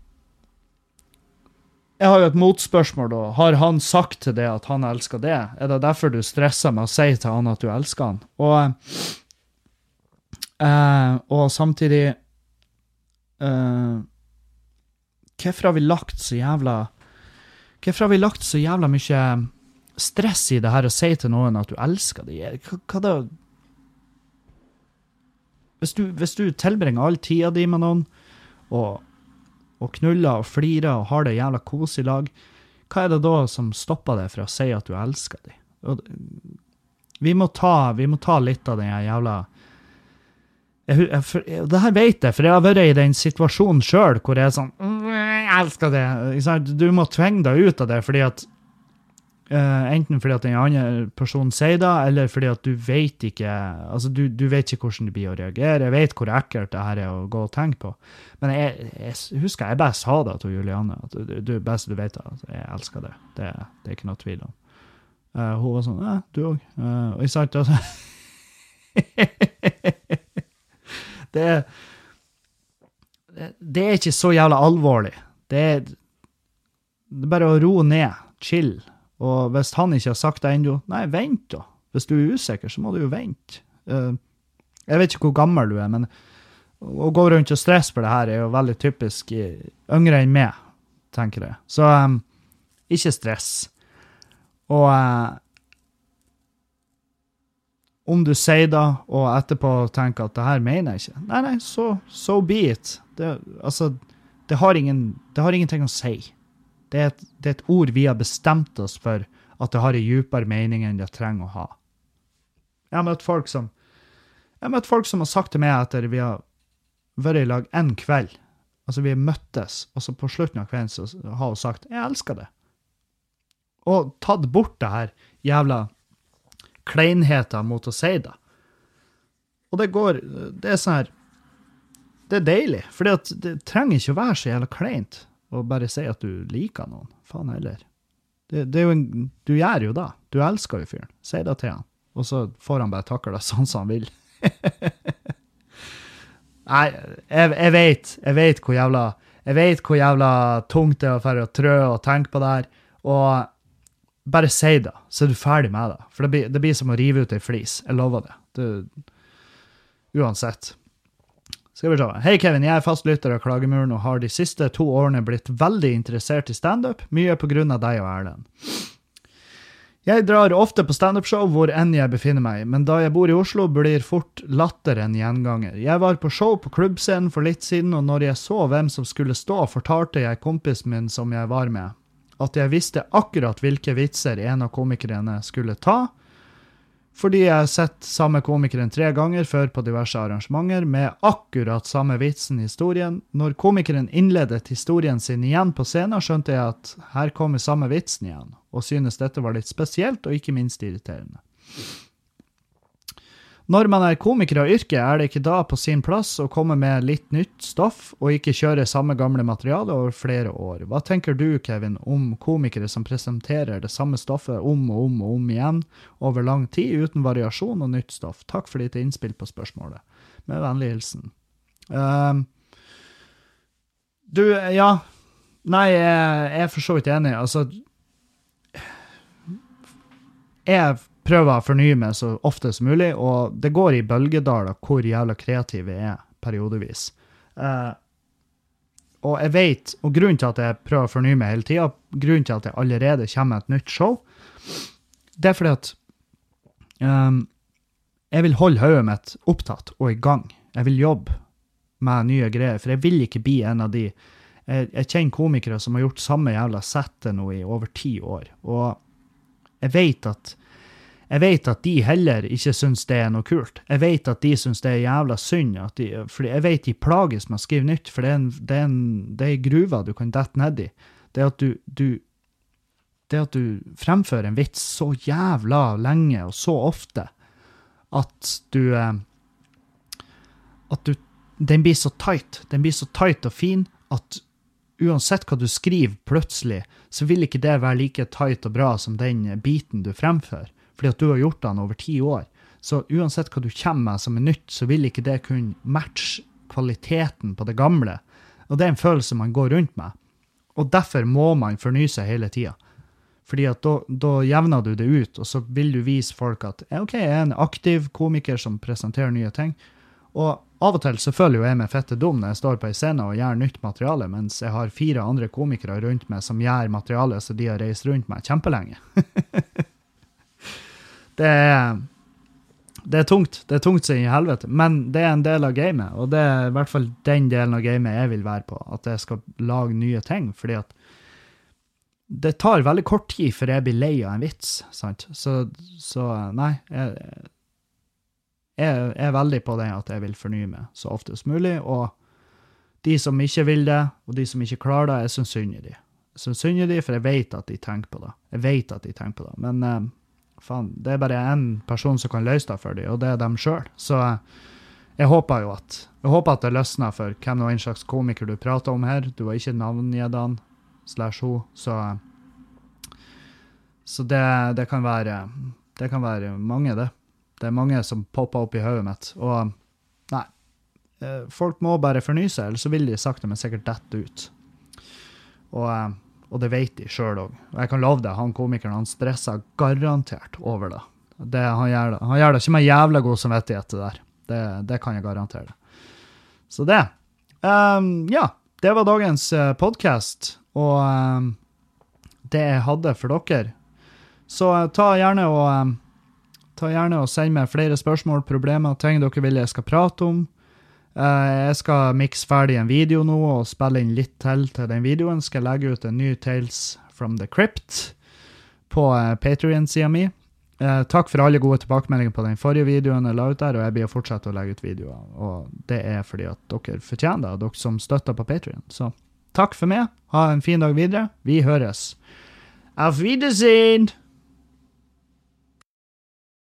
B: jeg har jo et motspørsmål, da. Har han sagt til deg at han elsker det? Er det derfor du stresser med å si til han at du elsker han? Og, uh, og samtidig uh, Hvorfor har vi lagt så jævla Hvorfor har vi lagt så jævla mye stress i det her å si til noen at du elsker dem? Hva, hva da hvis du, hvis du tilbringer all tida di med noen, og, og knuller og flirer og har det jævla kos i lag, hva er det da som stopper deg fra å si at du elsker dem? Vi må ta, vi må ta litt av den jævla jeg, jeg, for, Det her vet jeg, for jeg har vært i den situasjonen sjøl hvor jeg er sånn Jeg elsker det. Du må tvinge deg ut av det fordi at Uh, enten fordi at den andre personen sier det, eller fordi at du vet ikke altså du, du vet ikke hvordan det blir å reagere. Jeg vet hvor ekkelt det her er å gå og tenke på. Men jeg, jeg husker jeg bare sa det til Juliane. at du, du, best du vet det, jeg elsker det. det. det. er ikke noe tvil om. Uh, hun var sånn Ja, du òg. Uh, og jeg sa ikke altså det, det er ikke så jævla alvorlig. Det det er bare å roe ned. Chill og hvis han ikke har sagt det ennå, nei, vent, da. Hvis du er usikker, så må du jo vente. Uh, jeg vet ikke hvor gammel du er, men å gå rundt og stresse for det her er jo veldig typisk yngre enn meg, tenker jeg. Så um, ikke stress. Og uh, om du sier det, og etterpå tenker at det her mener jeg ikke, nei, nei, så so, so be it. Det, altså, det har, ingen, det har ingenting å si. Det er, et, det er, et, ord vi har bestemt oss for at det har en dypere mening enn det trenger å ha. Jeg har møtt folk som jeg har møtt folk som har sagt til meg etter vi har vært i lag én kveld, altså vi har møttes, og så på slutten av kvelden så har hun sagt 'jeg elsker det', og tatt bort det her jævla kleinheten mot å si det. Og det går Det er sånn her Det er deilig, for det trenger ikke å være så jævla kleint og bare si at du liker noen. Faen heller. Det, det en, du gjør jo det. Du elsker jo fyren. Si det til han. Og så får han bare takle det sånn som han vil. Nei, jeg, jeg, vet, jeg vet hvor jævla jeg vet hvor jævla tungt det er å trø og tenke på det her. Og bare si det, så er du ferdig med det. For det blir, det blir som å rive ut ei flis. Jeg lover det. det. Uansett. Skal vi se. Hei, Kevin. Jeg er fastlytter av Klagemuren og har de siste to årene blitt veldig interessert i standup, mye på grunn av deg og Erlend. Jeg drar ofte på standupshow hvor enn jeg befinner meg, men da jeg bor i Oslo, blir fort latter en gjenganger. Jeg var på show på klubbscenen for litt siden, og når jeg så hvem som skulle stå, fortalte jeg kompisen min som jeg var med, at jeg visste akkurat hvilke vitser en av komikerne skulle ta, fordi jeg har sett samme komikeren tre ganger før på diverse arrangementer med akkurat samme vitsen i historien. Når komikeren innledet historien sin igjen på scenen, skjønte jeg at her kommer samme vitsen igjen, og synes dette var litt spesielt og ikke minst irriterende. Når man er komiker av yrke, er det ikke da på sin plass å komme med litt nytt stoff, og ikke kjøre samme gamle materiale over flere år. Hva tenker du, Kevin, om komikere som presenterer det samme stoffet om og om og om igjen over lang tid, uten variasjon og nytt stoff? Takk for ditt innspill på spørsmålet. Med vennlig hilsen. Um, du, ja. Nei, jeg er for så vidt enig. Altså Jeg prøver å fornye meg så ofte som mulig, og det går i bølgedaler hvor jævla kreativ jeg er periodevis. Uh, og jeg vet, og grunnen til at jeg prøver å fornye meg hele tida, grunnen til at jeg allerede kommer med et nytt show, det er fordi at um, jeg vil holde hodet mitt opptatt og i gang. Jeg vil jobbe med nye greier, for jeg vil ikke bli en av de Jeg, jeg kjenner komikere som har gjort samme jævla settet nå i over ti år, og jeg vet at jeg vet at de heller ikke syns det er noe kult. Jeg vet at de syns det er jævla synd. De, fordi jeg vet de plages med å skrive nytt, for det er en, det er en, det er gruva du kan dette nedi. Det at du, du det at du fremfører en vits så jævla lenge og så ofte at du eh, At du Den blir så tight. Den blir så tight og fin at uansett hva du skriver plutselig, så vil ikke det være like tight og bra som den biten du fremfører fordi at du har gjort den over ti år. Så uansett hva du kommer med som er nytt, så vil ikke det kunne matche kvaliteten på det gamle. Og det er en følelse man går rundt med. Og derfor må man fornye seg hele tida. Fordi at da, da, jevner du det ut, og så vil du vise folk at OK, jeg er en aktiv komiker som presenterer nye ting. Og av og til så føler jo jeg meg fette dum når jeg står på ei scene og gjør nytt materiale, mens jeg har fire andre komikere rundt meg som gjør materiale så de har reist rundt meg kjempelenge. Det er, det er tungt. Det er tungt som i helvete, men det er en del av gamet. Og det er i hvert fall den delen av gamet jeg vil være på, at jeg skal lage nye ting. fordi at det tar veldig kort tid før jeg blir lei av en vits, sant. Så, så nei. Jeg, jeg, er veldig på det at jeg vil fornye meg så ofte som mulig. Og de som ikke vil det, og de som ikke klarer det, jeg syns synd i de. Jeg syns synd i de, for jeg vet at de tenker på det. Jeg vet at de tenker på det. Men eh, faen, det er bare én person som kan løse det for dem, og det er dem sjøl. Så jeg håper jo at jeg håper at det løsner for hvem nå enn slags komiker du prater om her. Du har ikke navngitt han slash hun, så Så det, det, kan være Det kan være mange, det. Det er mange som popper opp i hodet mitt. Og nei. Eh, folk må bare fornye seg, eller så vil de sakte, men sikkert dette ut. Og eh, og det vet de sjøl òg. Jeg kan love deg, han komikeren han stresser garantert over det. det han, gjør det. han gjør det ikke med jævla god samvittighet, det der. Det, det kan jeg garantere. Så det. Um, ja, det var dagens eh, podkast, og um, det jeg hadde for dere. Så uh, ta gjerne og um, ta gjerne og send meg flere spørsmål, problemer, ting dere vil jeg skal prate om. Uh, jeg skal mikse ferdig en video nå og spille inn litt til til den videoen. Skal legge ut en ny Tales from the Crypt på uh, Patrion-sida mi. Uh, takk for alle gode tilbakemeldinger på den forrige videoen jeg la ut der, og jeg blir fortsette å legge ut videoer. Og det er fordi at dere fortjener det, dere som støtter på Patrion. Så takk for meg. Ha en fin dag videre. Vi høres. Auf Wiedersehen!